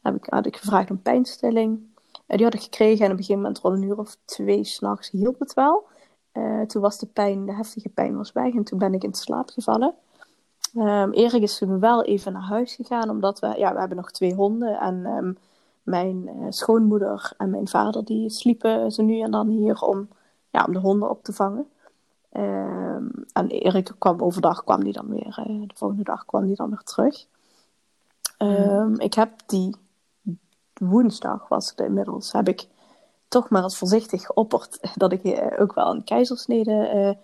heb ik, had ik gevraagd om pijnstilling. die had ik gekregen en op een gegeven moment rond een uur of twee s'nachts hielp het wel. Toen was de pijn, de heftige pijn was weg en toen ben ik in slaap gevallen. Um, Erik is toen wel even naar huis gegaan, omdat we, ja, we hebben nog twee honden. En um, mijn uh, schoonmoeder en mijn vader, die sliepen ze nu en dan hier om, ja, om de honden op te vangen. Um, en Erik kwam overdag, kwam die dan weer, uh, de volgende dag kwam die dan weer terug. Mm. Ik heb die woensdag, was het inmiddels, heb ik toch maar als voorzichtig geopperd dat ik uh, ook wel een keizersnede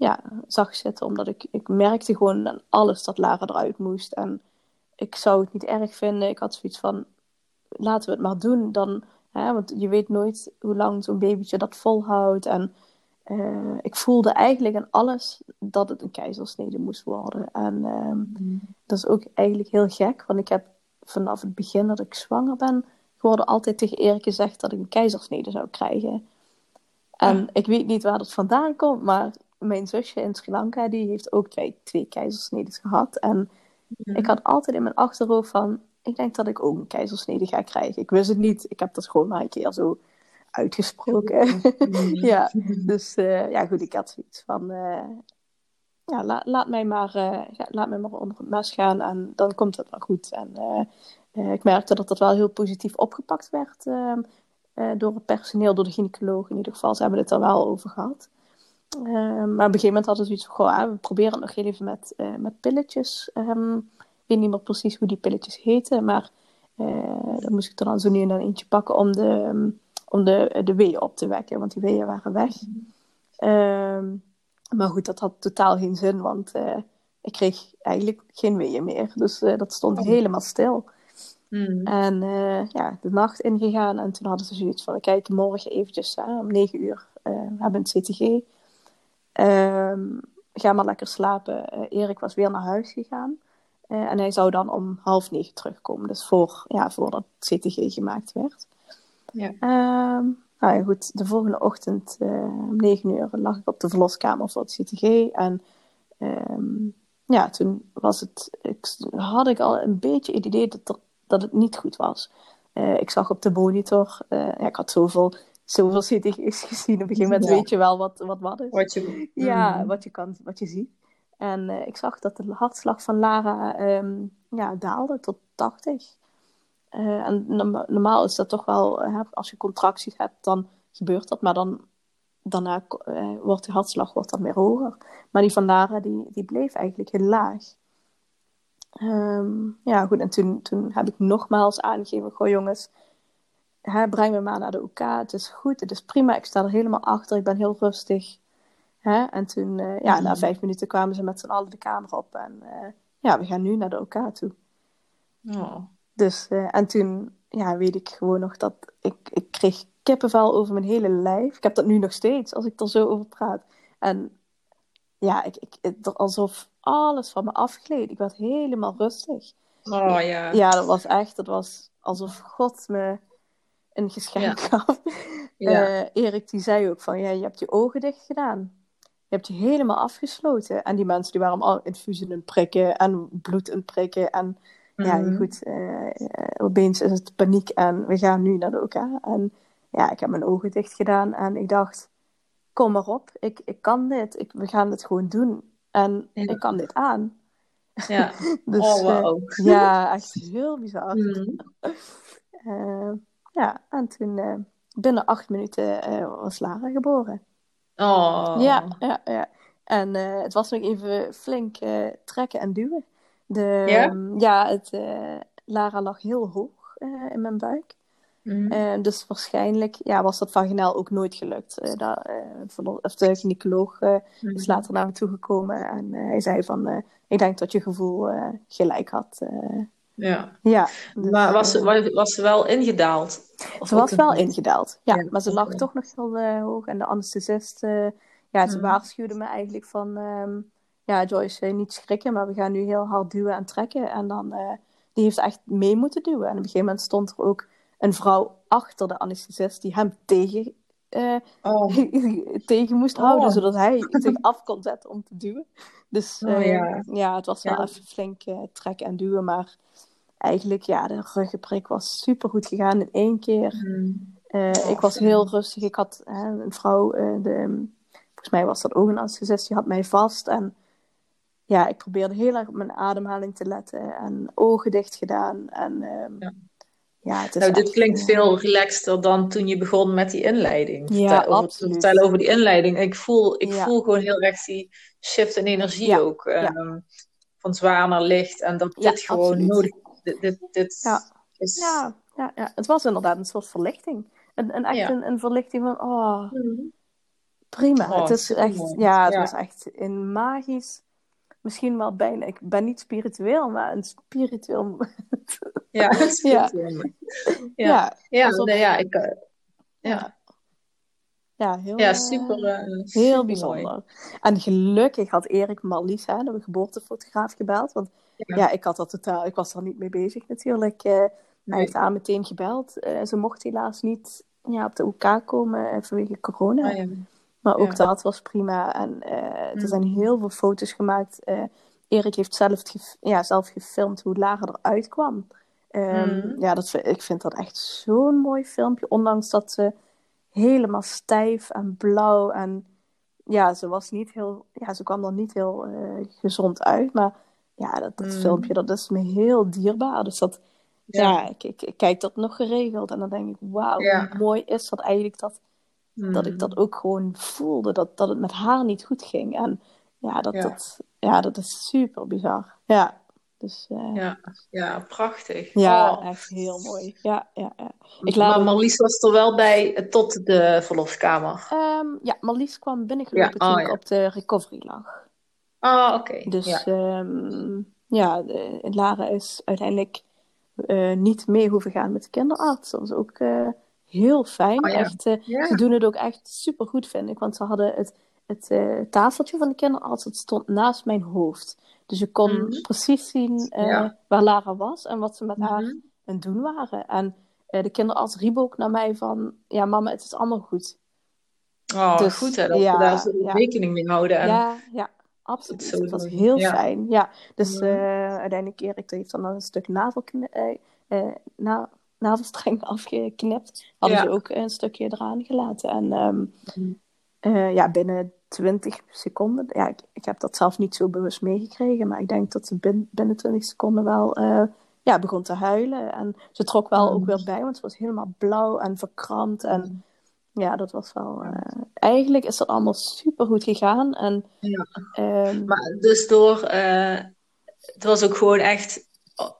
ja, zag zitten. Omdat ik, ik merkte gewoon aan alles dat Lara eruit moest. En ik zou het niet erg vinden. Ik had zoiets van, laten we het maar doen. Dan, hè, want je weet nooit hoe lang zo'n babytje dat volhoudt. En uh, ik voelde eigenlijk aan alles dat het een keizersnede moest worden. En um, mm. dat is ook eigenlijk heel gek. Want ik heb vanaf het begin dat ik zwanger ben geworden altijd tegen Erik gezegd dat ik een keizersnede zou krijgen. En ik weet niet waar dat vandaan komt, maar mijn zusje in Sri Lanka die heeft ook twee, twee keizersnedes gehad. En ik had altijd in mijn achterhoofd van, ik denk dat ik ook een keizersnede ga krijgen. Ik wist het niet, ik heb dat gewoon maar een keer zo uitgesproken. ja, dus uh, ja goed, ik had zoiets van, uh, ja, la, laat, mij maar, uh, ja, laat mij maar onder het mes gaan en dan komt het wel goed. En ik merkte dat dat wel heel positief opgepakt werd uh, door het personeel, door de gynaecoloog in ieder geval. Ze hebben het er wel over gehad. Ehm, maar op een gegeven moment hadden ze iets van, goh, we proberen het nog heel even met, met pilletjes. Um, ik weet niet meer precies hoe die pilletjes heten, maar dan moest ik er dan zo nu en dan eentje pakken om de, um, om de, de weeën op te wekken, want die weeën waren weg. maar goed, dat had totaal geen zin, want ik kreeg eigenlijk geen weeën meer. Dus dat stond oh. helemaal stil. Mm. En uh, ja, de nacht ingegaan en toen hadden ze zoiets van, we kijken morgen eventjes uh, om negen uur, uh, we hebben een CTG. Um, ga maar lekker slapen. Erik was weer naar huis gegaan. en hij zou dan om half negen terugkomen, dus voor, ja, voordat het CTG gemaakt werd. Ja. Um, nou ja, goed, de volgende ochtend om negen uur lag ik op de verloskamer voor het CTG. En um, ja, toen was het, ik, had ik al een beetje het idee dat er dat het niet goed was. Uh, ik zag op de monitor, uh, ja, ik had zoveel, zoveel CTG's gezien. Op een gegeven moment ja. weet je wel wat wat, wat is. Wat je, ja, mm. wat je, kan, wat je ziet. En uh, ik zag dat de hartslag van Lara um, ja, daalde tot 80. en normaal is dat toch wel, als je contracties hebt, dan gebeurt dat. Maar dan, daarna wordt de hartslag wordt dan weer hoger. Maar die van Lara, die, die bleef eigenlijk heel laag. Um, ja, goed. En toen, toen heb ik nogmaals aangegeven: Goh, jongens, hè, breng me maar naar de OK. Het is goed, het is prima. Ik sta er helemaal achter. Ik ben heel rustig. Hè? En toen, uh, ja, na vijf minuten kwamen ze met z'n allen de kamer op. En uh, ja, we gaan nu naar de OK toe. Oh. Dus, uh, en toen, ja, weet ik gewoon nog dat ik, ik kreeg kippenvel over mijn hele lijf. Ik heb dat nu nog steeds, als ik er zo over praat. En ja, ik, ik, alsof alles van me afgleed. Ik werd helemaal rustig. Oh ja. Ja, dat was echt, dat was alsof God me een geschenk gaf. Ja. Uh, Erik die zei ook van, ja, je hebt je ogen dicht gedaan. Je hebt je helemaal afgesloten. En die mensen die waren al infusen en prikken en bloed in prikken. En mm. ja, mhm. goed, uh, opeens is het paniek en we gaan nu naar de OK. En ja, ik heb mijn ogen dicht gedaan en ik dacht, kom maar op, ik, ik kan dit, ik, we gaan het gewoon doen. En ik kan dit aan. Ja, dus, oh, wow. Uh, ja, echt heel bizar. Mm. Uh, ja, en toen uh, binnen acht minuten was Lara geboren. Oh. Ja, ja, ja. En het was nog even flink trekken en duwen. De, ja? Um, ja, het, Lara lag heel hoog in mijn buik. Mm. Uh, dus waarschijnlijk ja, was dat vaginaal ook nooit gelukt. Uh, dat, uh, of de gynaecoloog mm. is later naar me toegekomen en hij zei van, ik denk dat je gevoel gelijk had. Ja. ja dus, maar was, ze, was ze wel ingedaald? Of ze was wel ingedaald, ja. ja maar ze lag okay. toch nog heel hoog en de anesthesist, ja, ze mm. waarschuwde me eigenlijk van, um, ja, Joyce, eh, niet schrikken, maar we gaan nu heel hard duwen en trekken. En dan, eh, die heeft echt mee moeten duwen. En op een gegeven moment stond er ook een vrouw achter de anesthesist die hem tegen, eh, Oh, tegen moest Oh. houden, zodat hij zich af kon zetten om te duwen. Dus Oh, eh, ja. ja. het was wel Ja. even flink eh, trekken en duwen, maar eigenlijk, ja, de ruggenprik was super goed gegaan in één keer. mm. Eh, ik was heel rustig. Ik had hè, een vrouw, eh, de, volgens mij was dat ook een anesthesist, die had mij vast. En ja, ik probeerde heel erg op mijn ademhaling te letten en ogen dicht gedaan. En ehm, Ja. ja. het is Nou, dit klinkt eh, veel relaxter dan toen je begon met die inleiding. Ja, Vertel vertellen over die inleiding. Ik voel, ik voel gewoon heel erg die shift in energie ook. ehm, Van zwaar naar licht. En dat dit gewoon absoluut. nodig dit, dit, dit Ja. is... Ja, ja, ja, het was inderdaad een soort verlichting. Een, een echt Ja. een, een verlichting van, oh, Mm. prima. Oh, het is supermooi. echt, ja, het was echt een magisch, misschien wel bijna, ik ben niet spiritueel, maar een spiritueel moment. Ja, is spiritueel. Ja, Ja, ja, alsof- nee, ja, ik, eh, ja. ja, heel, ja eh, super, eh, Heel bijzonder. En gelukkig had Erik Marlies, hè, de geboortefotograaf, gebeld. Want Ja. ik had dat totaal, ik was er niet mee bezig natuurlijk. Eh, Hij heeft haar meteen gebeld. Eh, ze mocht helaas niet ja, op de OK komen eh, vanwege corona. Ah. Maar ook dat was prima. En er Mm. zijn heel veel foto's gemaakt. Erik heeft zelf, ja, zelf gefilmd hoe Lara eruit kwam. Ehm, Mm. Ja, dat, ik vind dat echt zo'n mooi filmpje. Ondanks dat ze helemaal stijf en blauw en ja, ze was niet heel, ja, ze kwam er niet heel gezond uit. Maar ja, dat, dat Mm. filmpje, dat is me heel dierbaar. Dus dat, Ja. ja, ik, ik, ik kijk dat nog geregeld en dan denk ik, wauw, Ja. hoe mooi is dat eigenlijk dat dat ik Mm. dat ook gewoon voelde, dat, dat het met haar niet goed ging. En ja, dat, Ja. Dat, ja, dat is super bizar. Ja, dus eh, ja, Ja, ja, prachtig. Oh. echt heel mooi. Ja, ja, ja. Ik laat Maar ook- Marlies was er wel bij eh, tot de verloskamer. Ehm, ja, Marlies kwam binnengelopen Ja, oh, toen ik ja. op de recovery lag. Ah, oké. Dus Ja. ehm, ja, de, Lara is uiteindelijk eh, niet mee hoeven gaan met de kinderarts. Dat was ook eh, heel fijn. Oh, ja. echt, Ja. Ze doen het ook echt super goed, vind ik. Want ze hadden het, het tafeltje van de kinderarts, dat stond naast mijn hoofd. Dus je kon Mhm. precies zien Ja. waar Lara was en wat ze met haar Mhm. aan het doen waren. En de kinderarts riep ook naar mij van, ja mama, het is allemaal goed. Oh, Dus, goed hè, dat we daar rekening mee houden. En... Ja, ja, absoluut. zo Het was heel Ja. fijn. Ja, dus Ja. eh, uiteindelijk Erik heeft dan een stuk eh, eh, na navelstreng afgeknipt. Hadden Ja. ze ook een stukje eraan gelaten. En ehm, Mhm. ja, binnen 20 seconden, ja, ik, ik heb dat zelf niet zo bewust meegekregen, maar ik denk dat ze bin- binnen 20 seconden wel ja, begon te huilen. En ze trok wel Mhm. ook weer bij, want ze was helemaal blauw en verkrampt. En ja, dat was wel. eh, eigenlijk is dat allemaal super goed gegaan. En, Ja. ehm, Maar dus door, eh, het was ook gewoon echt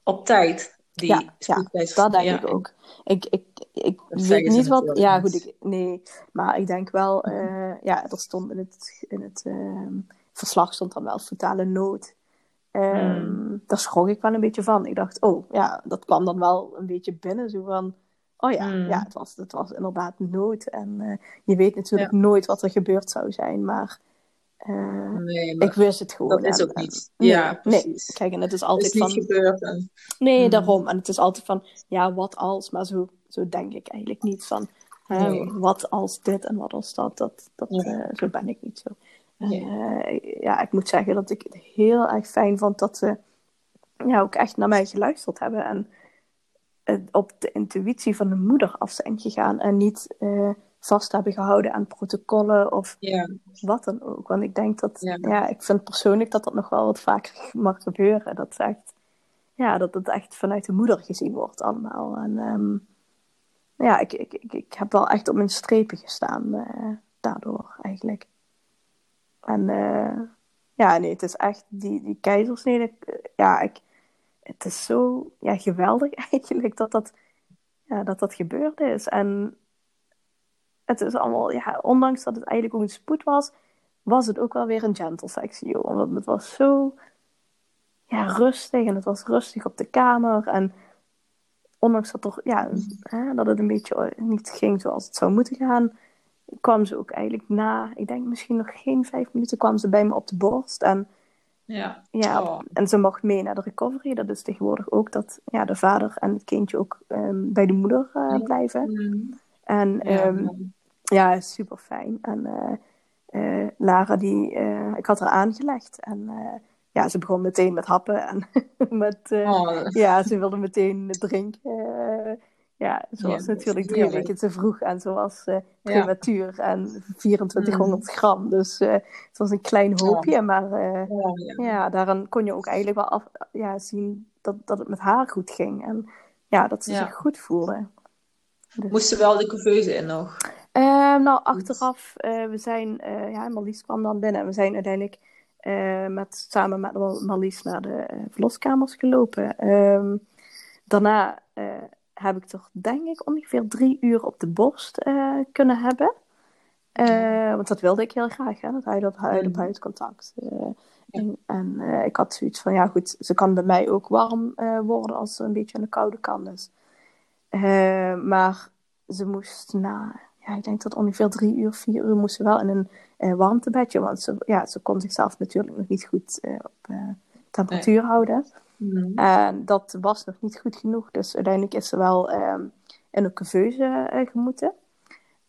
op tijd, die Ja, ja, dat denk Ja. ik ook. Ik, ik, ik Dat weet niet wat. Ja, goed, ik, nee. Maar ik denk wel. eh, ja, er stond in het, in het ehm, verslag stond dan wel fetale nood. Ehm, Hmm. Daar schrok ik wel een beetje van. Ik dacht, oh ja, dat kwam dan wel een beetje binnen. Zo van, oh ja, Hmm. ja het, was, het was inderdaad nood. En eh, je weet natuurlijk nooit wat er gebeurd zou zijn. Maar eh, Nee, maar ik wist het gewoon. dat is ook en- niet. ja, nee. precies. Kijk, en het is Het altijd is niet van. gebeurd. En... Nee, Mm. daarom. En het is altijd van, ja, wat als? Maar zo, zo denk ik eigenlijk niet van, Nee. wat als dit en wat als dat. dat, dat Ja. eh, zo ben ik niet zo. Eh, ja, ik moet zeggen dat ik het heel erg fijn vond dat ze ja, ook echt naar mij geluisterd hebben. En eh, op de intuïtie van de moeder af zijn gegaan. En niet eh, vast hebben gehouden aan protocollen of wat dan ook. Want ik denk dat, Ja. ja, ik vind persoonlijk dat dat nog wel wat vaker mag gebeuren. Dat echt, ja, dat het echt vanuit de moeder gezien wordt allemaal. En ehm, ja, ik, ik, ik, ik heb wel echt op mijn strepen gestaan eh, daardoor eigenlijk. En eh, ja, nee, het is echt die, die keizersnede, ja, ik, het is zo ja, geweldig eigenlijk dat dat, ja, dat dat gebeurd is. En het is allemaal, ja, ondanks dat het eigenlijk ook een spoed was, was het ook wel weer een gentle joh. Want het was zo ja, rustig en het was rustig op de kamer. En ondanks dat, er, ja, hè, dat het een beetje niet ging zoals het zou moeten gaan, kwam ze ook eigenlijk na, ik denk misschien nog geen vijf minuten, kwam ze bij me op de borst. En Ja. Ja, Oh. en ze mocht mee naar de recovery. Dat is tegenwoordig ook dat ja, de vader en het kindje ook ehm, bij de moeder eh, blijven. Mm. En Ja, ehm, ja, super fijn. En eh, eh, Lara, die, ik had haar aangelegd. En ja, ze begon meteen met happen. En met, Oh, ja, ze wilde meteen drinken. Ja, ze was Ja, natuurlijk drie weken te vroeg. En ze was eh prematuur en 2400 gram. Dus eh, het was een klein hoopje. Maar oh, ja. daaraan kon je ook eigenlijk wel af, ja, zien dat, dat het met haar goed ging. En ja, dat ze zich goed voelde. Dus- Moesten wel de couveuse in nog. Nou, achteraf, we zijn, ja, Marlies kwam dan binnen. En we zijn uiteindelijk met, samen met Mar- Marlies naar de verloskamers gelopen. Ehm, daarna heb ik toch, denk ik, ongeveer drie uur op de borst eh, kunnen hebben. Eh, want dat wilde ik heel graag, hè, dat huid op huid op huid contact. En en eh, ik had zoiets van, ja goed, ze kan bij mij ook warm worden als ze een beetje aan de koude kant is. Eh, maar ze moest na, ja, ik denk dat ongeveer drie uur, vier uur moest ze wel in een warmtebedje. Want ze, ja, ze kon zichzelf natuurlijk nog niet goed op temperatuur houden. Mm. En dat was nog niet goed genoeg. Dus uiteindelijk is ze wel ehm, in een couveuse eh, gemoeten.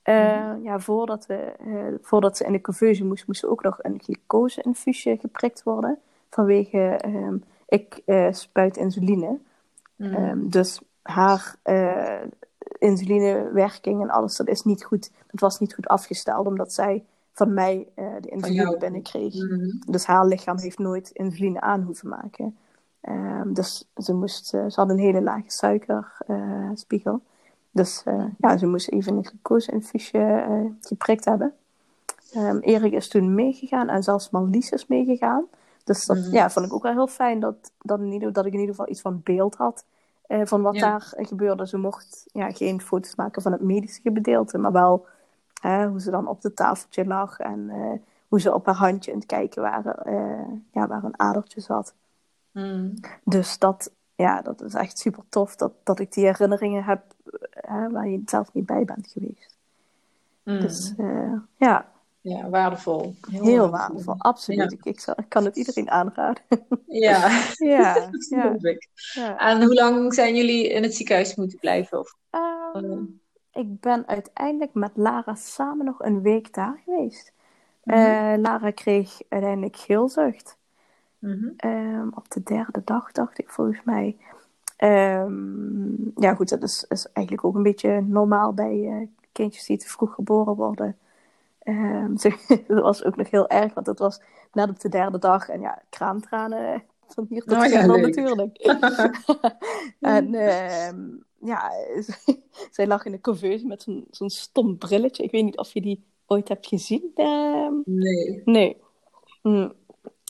Eh, Ja, voordat, we, eh, voordat ze in de couveuse moest, moest ze ook nog een glucose-infuusje geprikt worden. Vanwege, ehm, ik spuit insuline. Mm. Ehm, dus haar insulinewerking en alles, dat is niet goed. Dat was niet goed afgesteld, omdat zij van mij de insuline binnenkreeg. Dus haar lichaam heeft nooit insuline aan hoeven maken. Ehm, dus ze, moest, eh, ze had een hele lage suikerspiegel. dus eh, ja, ze moest even een glucose-infuusje eh, geprikt hebben. Ehm, Erik is toen meegegaan en zelfs Marlies is meegegaan. Dus dat Mhm. ja, vond ik ook wel heel fijn dat, dat, in ieder, dat ik in ieder geval iets van beeld had eh, van wat Ja. daar gebeurde. Ze mocht ja, geen foto's maken van het medische gedeelte, maar wel hè, hoe ze dan op het tafeltje lag en eh, hoe ze op haar handje aan het kijken waren, eh, ja, waar een adertje zat. Mm. Dus dat, ja, dat is echt super tof dat, dat ik die herinneringen heb eh, waar je zelf niet bij bent geweest. Mm. Dus eh, ja, Ja, waardevol. heel waardevol. Absoluut. Ja. Ik, ik, zal- ik kan het iedereen aanraden. Ja, ja, dat ja, ik. ja. En hoe lang zijn jullie in het ziekenhuis moeten blijven? Of, Ehm, ik ben uiteindelijk met Lara samen nog een week daar geweest. Mhm. Eh, Lara kreeg uiteindelijk geelzucht. Mhm. Ehm, op de derde dag, dacht ik volgens mij. Ehm, ja, goed, dat is, is eigenlijk ook een beetje normaal bij eh, kindjes die te vroeg geboren worden. Ehm, dat was ook nog heel erg, want het was net op de derde dag. En ja, kraamtranen van hier tot Oh ja, natuurlijk. en ehm, ja, zij lag in de couveuse met zo'n zo'n stom brilletje. Ik weet niet of je die ooit hebt gezien. Nee. Nee. Hm.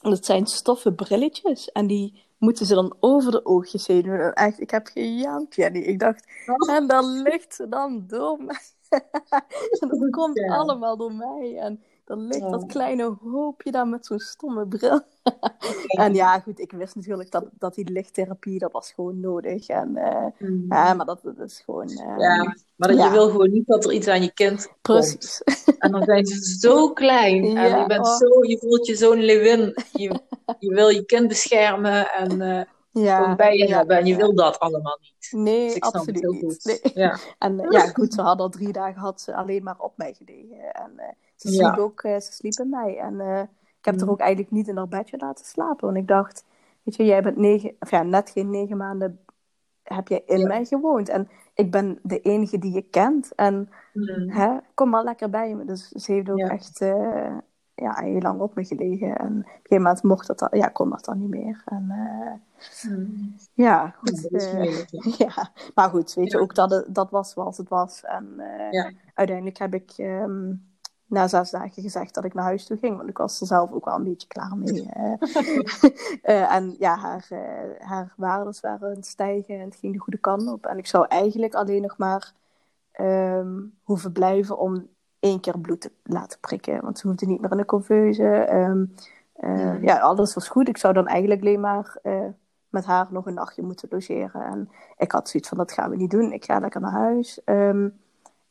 Dat zijn stoffen brilletjes. En die moeten ze dan over de oogjes heen doen. En echt, ik heb gejankt, Jenny. Ik dacht, Oh. en dan ligt ze dan door mij. en dat komt Ja. allemaal door mij. En dan ligt dat kleine hoopje daar met zo'n stomme bril. en ja, goed, ik wist natuurlijk dat, dat die lichttherapie, dat was gewoon nodig. En, eh, Mm. ja, maar dat, dat is gewoon... eh, Ja, maar dat ja. je wil gewoon niet dat er iets aan je kind komt. Precies. En dan zijn ze zo klein. En je, bent oh. zo, je voelt je zo'n leeuwin. Je, je wil je kind beschermen en eh ja, bij je ja, hebben. En je ja. wil dat allemaal niet. Nee, Dus absoluut niet. Nee. Ja. En eh, ja, goed, ze had al drie dagen had ze alleen maar op mij gelegen. En eh, ze sliep Ja. ook, eh, ze sliep bij mij. En eh, ik heb Mhm. haar ook eigenlijk niet in haar bedje laten slapen. Want ik dacht, weet je, jij bent negen, of ja, net geen negen maanden heb jij in Ja. mij gewoond. En ik ben de enige die je kent. En Mm. hè, kom maar lekker bij me. Dus ze heeft ook Ja. echt eh, ja, heel lang op me gelegen. En op een gegeven moment mocht dat, dan- ja, kon dat dan niet meer. En Mm. ja, goed. Ja, maar goed, weet je ook dat het, dat was zoals het was. En uiteindelijk heb ik ehm, na zes dagen gezegd dat ik naar huis toe ging, want ik was er zelf ook wel een beetje klaar mee. eh. Eh, en ja, haar, eh, haar waardes waren aan het stijgen en het ging de goede kant op. En ik zou eigenlijk alleen nog maar ehm, hoeven blijven om één keer bloed te laten prikken, want ze hoefde niet meer in de couveuse. Ehm. Ja, alles was goed. Ik zou dan eigenlijk alleen maar met haar nog een nachtje moeten logeren. En ik had zoiets van, dat gaan we niet doen. Ik ga lekker naar huis. Ehm,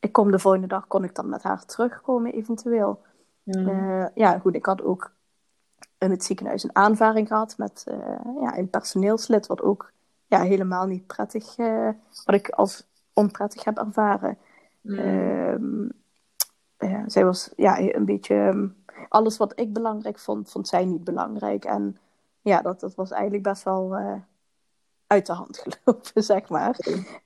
ik kom de volgende dag, kon ik dan met haar terugkomen eventueel. Mm. Eh, ja, goed, ik had ook in het ziekenhuis een aanvaring gehad met ja, een personeelslid, wat ook ja, helemaal niet prettig, wat ik als onprettig heb ervaren. Mm. zij was ja, een beetje. Ehm, alles wat ik belangrijk vond, vond zij niet belangrijk. En ja, dat, dat was eigenlijk best wel uit de hand gelopen, zeg maar.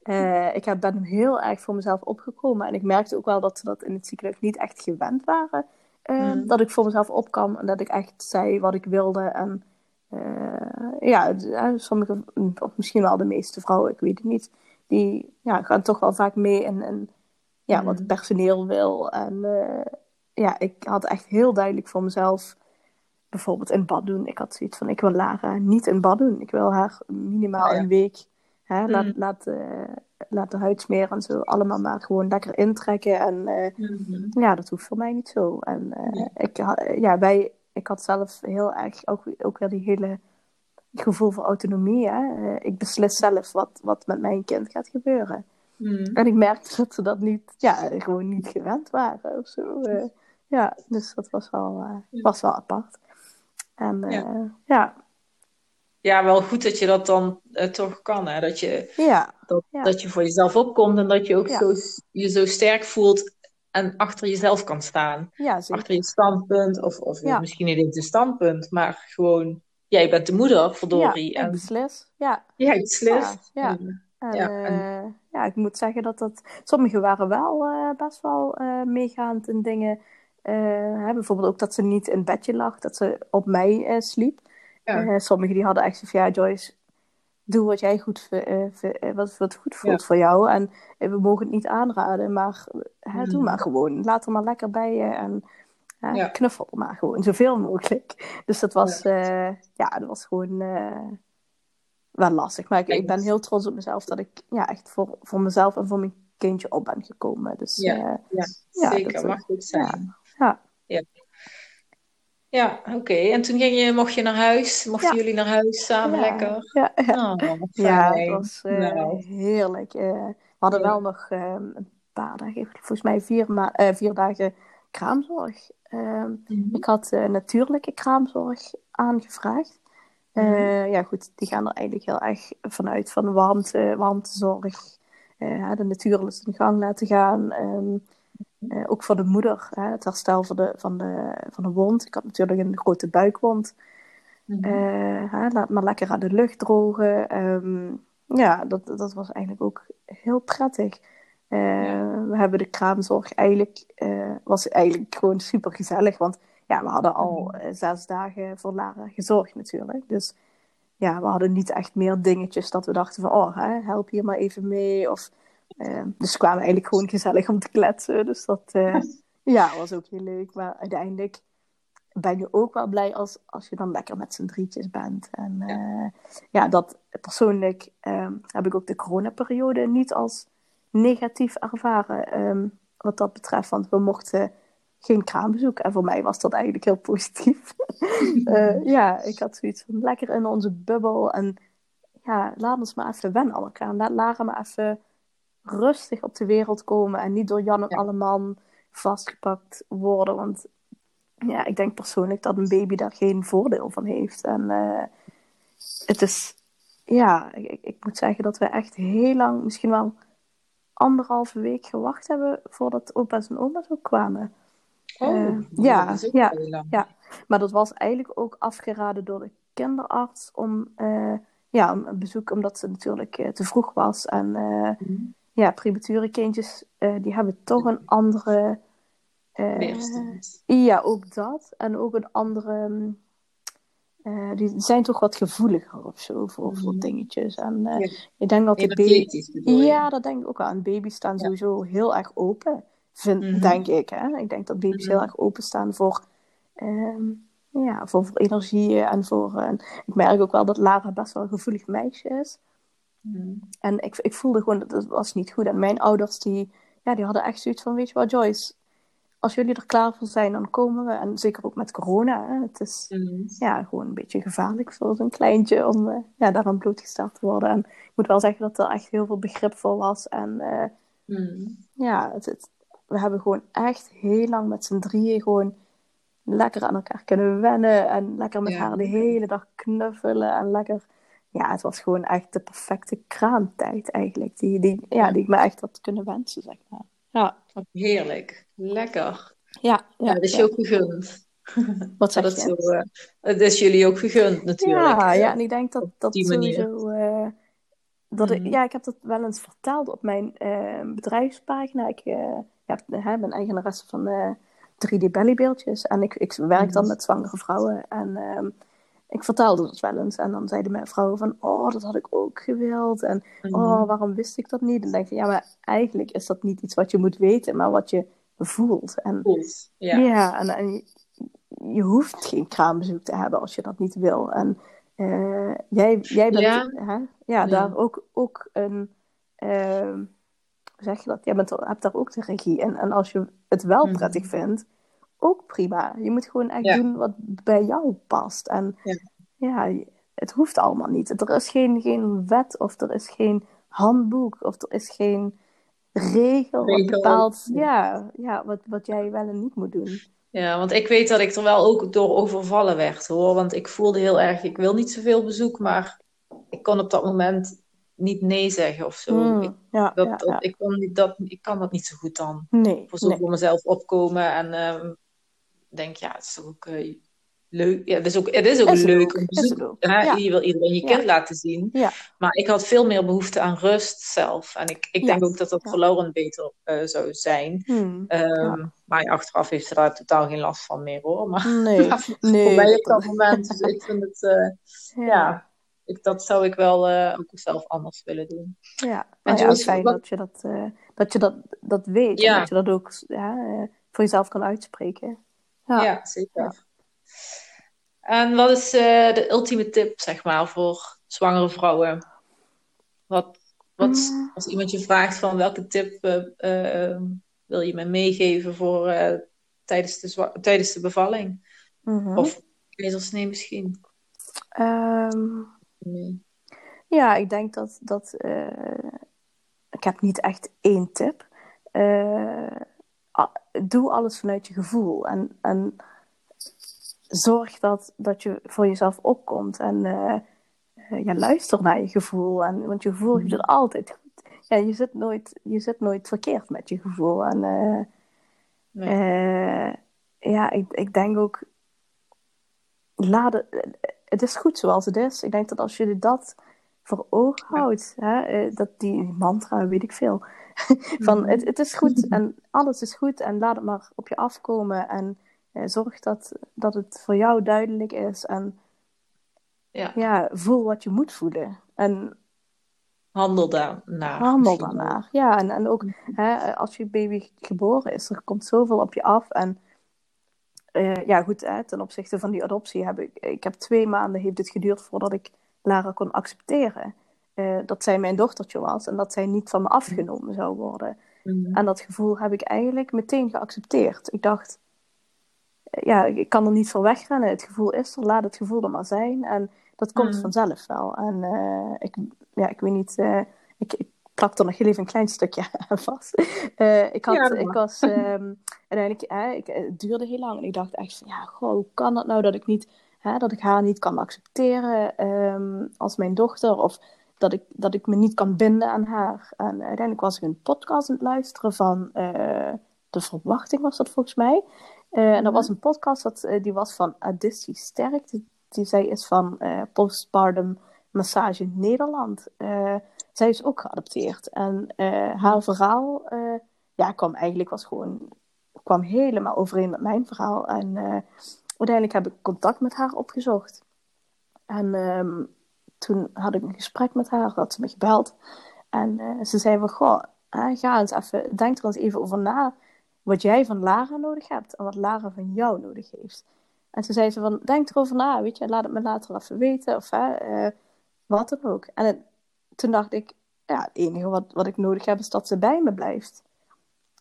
Uh, ik heb, ben heel erg voor mezelf opgekomen. En ik merkte ook wel dat ze dat in het ziekenhuis niet echt gewend waren. Uh, Dat ik voor mezelf opkwam en dat ik echt zei wat ik wilde. En uh, ja, sommige, of misschien wel de meeste vrouwen, ik weet het niet, die ja, gaan toch wel vaak mee in, in ja, wat het personeel wil. En ja, ik had echt heel duidelijk voor mezelf bijvoorbeeld in bad doen. Ik had zoiets van, ik wil Lara niet in bad doen. Ik wil haar minimaal oh een week, hè, laat, mm. laat, uh, laat de huid smeren en zo, allemaal maar gewoon lekker intrekken. En uh, ja, dat hoeft voor mij niet zo. En uh, ik, ja, wij, ik had zelf heel erg ook, ook weer die hele gevoel voor autonomie. Hè. ik beslis zelf wat, wat met mijn kind gaat gebeuren. Mm. En ik merkte dat ze dat niet, ja, gewoon niet gewend waren of zo. ja, dus dat was wel, was wel apart. En ja. Eh, ja. ja. wel goed dat je dat dan uh, toch kan. Hè? Dat, je, ja. Dat, dat je voor jezelf opkomt en dat je ook zo, je zo sterk voelt en achter jezelf kan staan. Ja, achter je standpunt, of, of misschien niet eens een standpunt, maar gewoon, jij bent de moeder, verdorie. Ja, en beslis. Ja. Ja, en, ja, en... Uh, ja, ik moet zeggen dat dat... Sommigen waren wel uh, best wel uh, meegaand in dingen uh, bijvoorbeeld ook dat ze niet in bedje lag, dat ze op mij uh, sliep. Ja. Uh, sommigen die hadden echt van, ja Joyce, doe wat jij goed, wat, wat goed voelt voor jou. En we mogen het niet aanraden, maar doe mm. maar gewoon. Laat er maar lekker bij je en ja. knuffel maar gewoon, zoveel mogelijk. Dus dat was, ja, ja dat was gewoon wel lastig. Maar ik, ik, ben heel trots op mezelf dat ik ja, echt voor, voor mezelf en voor mijn kindje op ben gekomen. Dus, ja, ja, zeker, dat, mag goed zijn. Ja. Ja, ja oké. En toen ging je, mocht je naar huis? Mochten jullie naar huis samen lekker? Ja, ja. Oh, ja het was uh, nou. heerlijk. Uh, we hadden wel nog een paar dagen, volgens mij vier, ma vier dagen kraamzorg. Ehm, mhm. Ik had natuurlijke kraamzorg aangevraagd. Mhm. Ja, goed, die gaan er eigenlijk heel erg vanuit van warmte, warmtezorg. de natuurlijke gang laten gaan. Um, uh, ook voor de moeder, hè, het herstel van de, van, de, van de wond. Ik had natuurlijk een grote buikwond. Mm -hmm. laat maar lekker aan de lucht drogen. Um, ja, dat, dat was eigenlijk ook heel prettig. Uh, We hebben de kraamzorg eigenlijk, was eigenlijk gewoon super gezellig. Want ja, we hadden al mhm. zes dagen voor Lara gezorgd natuurlijk. Dus ja, we hadden niet echt meer dingetjes dat we dachten van, oh, hè, help hier maar even mee. Of Ehm, dus we kwamen eigenlijk gewoon gezellig om te kletsen. Dus dat uh, ja, was ook heel leuk. Maar uiteindelijk ben je ook wel blij als, als je dan lekker met z'n drietjes bent. En ja, uh, ja dat persoonlijk um, heb ik ook de coronaperiode niet als negatief ervaren. Um, wat dat betreft, want we mochten geen kraambezoek. En voor mij was dat eigenlijk heel positief. uh, ja, ik had zoiets van lekker in onze bubbel. En ja, laat ons maar even wennen aan elkaar. Laat Lara maar even rustig op de wereld komen en niet door Jan en ja. Alleman vastgepakt worden. Want ja, ik denk persoonlijk dat een baby daar geen voordeel van heeft. En uh, het is, ja, ik, ik, moet zeggen dat we echt heel lang, misschien wel anderhalve week gewacht hebben voordat opa's en oma's ook kwamen. Oh, uh, ja, ja, ja, maar dat was eigenlijk ook afgeraden door de kinderarts om, uh, ja, een bezoek, omdat ze natuurlijk te vroeg was. En mm ja, premature kindjes, uh, die hebben toch een andere... Uh, ja, ook dat. En ook een andere... Uh, die zijn toch wat gevoeliger of zo voor, voor mhm. dingetjes. En ja. ik denk dat de baby... Ja, dat denk ik ook aan. Baby's staan ja. sowieso heel erg open, vind, mm -hmm. denk ik. Hè? Ik denk dat baby's mm -hmm. heel erg open staan voor... Um, ja, voor, voor energieën en voor... Uh, ik merk ook wel dat Lara best wel een gevoelig meisje is. Mm. En ik, ik voelde gewoon dat het was niet goed. En mijn ouders die, ja, die hadden echt zoiets van, weet je wat Joyce, als jullie er klaar voor zijn, dan komen we. En zeker ook met corona. Hè. Het is mm. ja, gewoon een beetje gevaarlijk voor zo'n kleintje om uh, ja, daaraan blootgesteld te worden. En ik moet wel zeggen dat er echt heel veel begrip voor was. En uh, mm. ja, het, het, we hebben gewoon echt heel lang met z'n drieën gewoon lekker aan elkaar kunnen wennen en lekker met Ja. haar de hele dag knuffelen en lekker. Ja, het was gewoon echt de perfecte kraamtijd eigenlijk. Die, die, ja, die ik me echt had kunnen wensen, zeg maar. Ja, Heerlijk. Lekker. ja, Ja, ja. dat is je ook gegund. Wat zeg Dat je? zo, eh, het is jullie ook gegund natuurlijk. Ja, ja, en ik denk dat dat sowieso. eh, dat ik, Mhm. ja, ik heb dat wel eens verteld op mijn eh, bedrijfspagina. Ik eh, ja, ben eigenaresse van eh 3D Bellybeeldjes. En ik, ik werk dan Mhm. met zwangere vrouwen. En ehm, ik vertelde dat wel eens. En dan zeiden mijn vrouwen van, oh, dat had ik ook gewild. En Mhm. oh, waarom wist ik dat niet? En dan denk van, ja, maar eigenlijk is dat niet iets wat je moet weten, maar wat je voelt. En. Ja. ja, en, en je, je hoeft geen kraambezoek te hebben als je dat niet wil. En eh, jij, jij bent Ja. Hè? Ja, daar ook, ook een. ehm, hoe zeg je dat? Jij bent, hebt daar ook de regie in. En als je het wel Mhm. prettig vindt, ook prima. Je moet gewoon echt Ja. doen wat bij jou past. En Ja. ja, het hoeft allemaal niet. Er is geen, geen wet of er is geen handboek of er is geen regel, wat Regel. bepaalt ja, ja, wat, wat jij wel en niet moet doen. Ja, want ik weet dat ik er wel ook door overvallen werd hoor. Want ik voelde heel erg, ik wil niet zoveel bezoek, maar ik kon op dat moment niet nee zeggen of zo. Mm, Ik, ja, dat, ja, dat- ja. Ik, kon niet, dat, ik kan dat niet zo goed dan. Nee, Voor zo nee. voor mezelf opkomen en ehm, denk, ja, het is ook eh, leuk. Ja, het is ook, het is ook Is het leuk ook, om is het hè, Ja. Je wil iedereen je Ja. kind laten zien. Ja. Maar ik had veel meer behoefte aan rust zelf. En ik, ik denk ook dat dat voor Lauren beter eh, zou zijn. Hmm. Ehm, Maar achteraf heeft ze daar totaal geen last van meer hoor. Maar Nee, nee. voor mij op dat- moment, dus ik vind het, eh, ja. ik, dat zou ik wel ook zelf anders willen doen. Ja, nou ja, Jules, fijn wat- dat je dat, dat, je dat, dat weet Ja. en dat je dat ook ja, voor jezelf kan uitspreken. Ja, Ja. zeker. En wat is eh, de ultieme tip, zeg maar, voor zwangere vrouwen? Wat, wat Mm. als iemand je vraagt van welke tip eh, eh, wil je me meegeven voor tijdens, de tijdens de bevalling? Mhm. Of keizersnee misschien? Ehm, Nee. ja, ik denk dat, dat ik heb niet echt één tip. Doe alles vanuit je gevoel en, en zorg dat, dat je voor jezelf opkomt en eh, eh, ja, luister naar je gevoel. En, want je gevoel heeft het altijd goed. Ja, je zit nooit, je zit nooit verkeerd met je gevoel. En eh, Nee. Ja, ik, ik denk ook. Laat het, het is goed zoals het is. Ik denk dat als je dat voor ogen houdt, hè, dat die mantra, weet ik veel. van Mhm. het, het is goed en alles is goed en laat het maar op je afkomen. En eh, zorg dat, dat het voor jou duidelijk is. En Ja. ja, voel wat je moet voelen. En Handel daarnaar. Handel daarnaar. Ja, en, en ook hè, als je baby geboren is, er komt zoveel op je af. En eh, ja, goed, hè, ten opzichte van die adoptie heb ik, ik heb twee maanden heeft het geduurd voordat ik Lara kon accepteren. Eh, dat zij mijn dochtertje was en dat zij niet van me afgenomen zou worden. Mhm. En dat gevoel heb ik eigenlijk meteen geaccepteerd. Ik dacht, eh, ja, ik kan er niet voor wegrennen. Het gevoel is er, laat het gevoel er maar zijn. En dat komt Mhm. vanzelf wel. En eh, ik, ja, ik weet niet, ik, ik plak er nog heel even een klein stukje aan vast. Ik, had, Ja, ik was ehm, uiteindelijk, ik, het duurde heel lang. En ik dacht echt van, ja, goh, hoe kan dat nou dat ik, niet, hè, dat ik haar niet kan accepteren ehm, als mijn dochter? Of dat ik, dat ik me niet kan binden aan haar. En uiteindelijk was ik een podcast aan het luisteren van eh, De Verwachting, was dat volgens mij. Eh, En dat was een podcast dat, eh, die was van Adissi Sterk. Die, die zij is van Postpartum Massage Nederland. Zij is ook geadopteerd. En haar verhaal ja, kwam eigenlijk was gewoon, kwam helemaal overeen met mijn verhaal. En uiteindelijk heb ik contact met haar opgezocht. En ehm, toen had ik een gesprek met haar, had ze me gebeld. En eh, ze zei van, goh, hè, ga eens even, denk er eens even over na wat jij van Lara nodig hebt en wat Lara van jou nodig heeft. En toen zei ze van, denk erover na, weet je, laat het me later even weten, of hè, eh, wat dan ook. En het- toen dacht ik, ja, het enige wat, wat ik nodig heb is dat ze bij me blijft.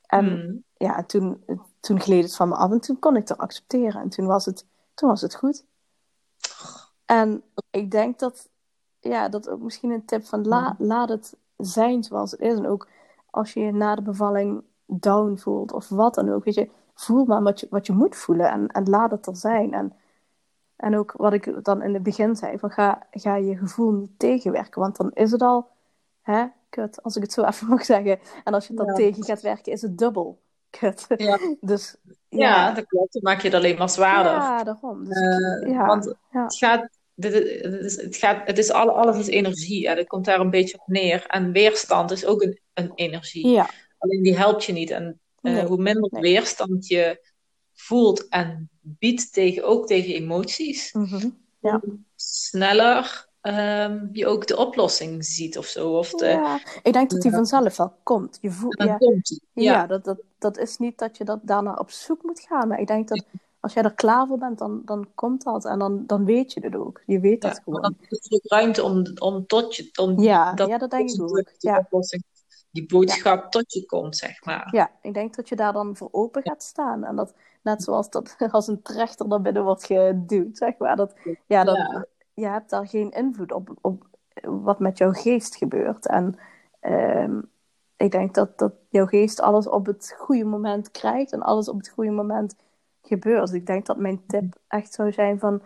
En Mhm. ja, toen, toen gleed het van me af en toen kon ik het accepteren. En toen was het, toen was het goed. En ik denk dat, ja, dat ook misschien een tip van la, laat het zijn zoals het is. En ook als je je na de bevalling down voelt of wat dan ook. Weet je, voel maar wat je, wat je moet voelen en, en laat het er zijn. En, en ook wat ik dan in het begin zei, van ga, ga je gevoel niet tegenwerken, want dan is het al, hè, kut, als ik het zo even mag zeggen. En als je het dan tegen gaat werken, is het dubbel kut. Ja. dus, Ja, ja, dat klopt. Dan maak je het alleen maar zwaarder. ja daarom. Dus, Eh, ja, Want het gaat, dit, het is, het gaat, het is alle, alles is energie. En het komt daar een beetje op neer. En weerstand is ook een, een energie. ja, Alleen die helpt je niet. En eh, Nee, hoe minder nee. weerstand je voelt en biedt tegen, ook tegen emoties, mhm, Ja. hoe sneller ehm, je ook de oplossing ziet of zo. Of de, ja. Ik denk dat die vanzelf wel komt. Je voelt, ja, komt Ja. dat, dat, dat is niet dat je dat daarna op zoek moet gaan. Maar ik denk dat als jij er klaar voor bent, dan, dan komt dat. En dan, dan weet je het ook. Je weet Ja, dat maar gewoon. dan is er ook ruimte om, om tot je, om Ja, dat, ja, dat denk ik ook. die Ja, die boodschap tot je komt, zeg maar. ja, ik denk dat je daar dan voor open gaat staan. En dat net zoals dat als een trechter naar binnen wordt geduwd, zeg maar. Dat, ja, dat, Ja. je hebt daar geen invloed op, op wat met jouw geest gebeurt. En ehm, ik denk dat, dat jouw geest alles op het goede moment krijgt en alles op het goede moment gebeurt. Dus ik denk dat mijn tip echt zou zijn van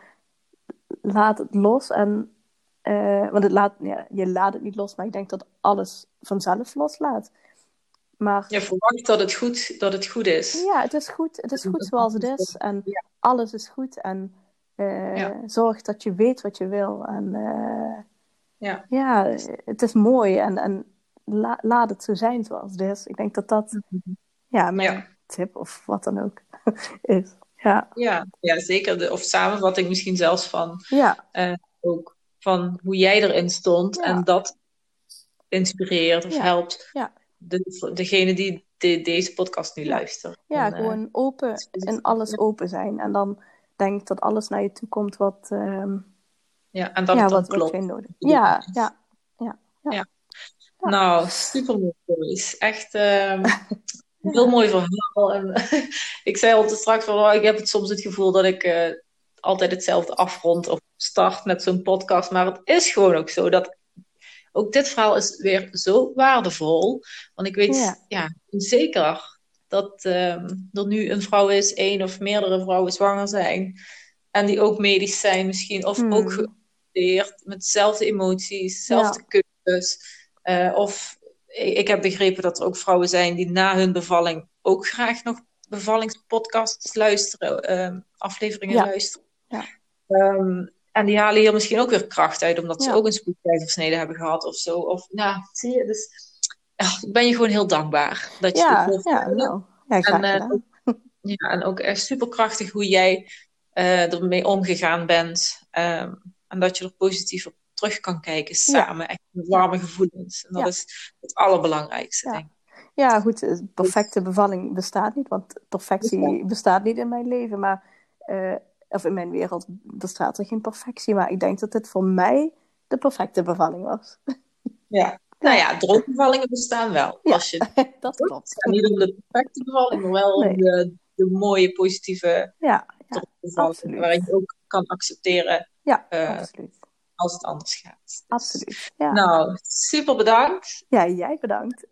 laat het los en eh, want het laat, ja, je laat het niet los, maar ik denk dat alles vanzelf loslaat. Maar Je verwacht dat het goed, dat het goed is. ja, het is goed. Het is goed zoals het is. En Ja. alles is goed. En eh, Ja. zorg dat je weet wat je wil. En eh, Ja. ja, het is mooi. En, en la- laat het zo zijn zoals het is. Ik denk dat dat ja, mijn. Tip of wat dan ook is. Ja, Ja, ja zeker. De, of samenvatting misschien zelfs van, ja, ook van hoe jij erin stond Ja. en dat inspireert of Ja. helpt Ja. de, degene die de- deze podcast nu Ja. luistert. ja En, eh, gewoon open, in alles open zijn. En dan denk ik dat alles naar je toe komt wat, ehm, ja, en dat ja, wat, klopt. nodig Ja, ja, Ja. Nou, super mooi. Echt ehm, een heel mooi verhaal. En, ik zei al te straks van, oh, ik heb het soms het gevoel dat ik eh, altijd hetzelfde afrond of start met zo'n podcast. Maar het is gewoon ook zo dat ook dit verhaal is weer zo waardevol. Want ik weet Ja. ja. zeker dat ehm, er nu een vrouw is, één of meerdere vrouwen zwanger zijn. En die ook medisch zijn misschien. Of Hmm. ook geadopteerd met dezelfde emoties, dezelfde keuzes. Eh, of ik heb begrepen dat er ook vrouwen zijn die na hun bevalling ook graag nog bevallingspodcasts luisteren, ehm, afleveringen Ja. luisteren. Ja. Ehm, en die halen hier misschien ook weer kracht uit, omdat ze ook een spoedkeizersnede hebben gehad of zo. Of, nou, zie je, dus ik ben je gewoon heel dankbaar dat je Ja, dit ja, nou, ja, En, eh, gedaan. Ja, en ook echt superkrachtig hoe jij eh, ermee omgegaan bent. Ehm, en dat je er positief op terug kan kijken samen. Echt met warme gevoelens. En dat Ja. is het allerbelangrijkste, Ja. denk ik. Ja, goed, eh, perfecte bevalling bestaat niet, want perfectie Bestaat. niet in mijn leven, maar, eh, of in mijn wereld bestaat er geen perfectie, maar ik denk dat dit voor mij de perfecte bevalling was. Ja. Nou ja, droombevallingen bestaan wel. Ja. Als je dat het klopt. gaat niet om de perfecte bevalling, maar wel Nee. om de, de mooie, positieve Ja, waarin je ook kan accepteren ja, absoluut. Als het anders gaat. Dus, Absoluut. Ja. Nou, super bedankt. ja, jij bedankt.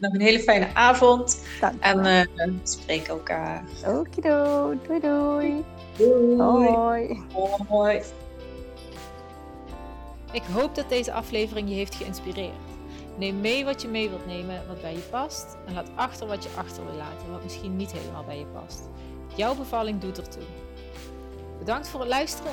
Nog een hele fijne avond. Dank En eh, we spreken elkaar. Okido, doei doei. Doei. Hoi. Hoi. Ik hoop dat deze aflevering je heeft geïnspireerd. Neem mee wat je mee wilt nemen, wat bij je past. En laat achter wat je achter wil laten, wat misschien niet helemaal bij je past. Jouw bevalling doet ertoe. Bedankt voor het luisteren.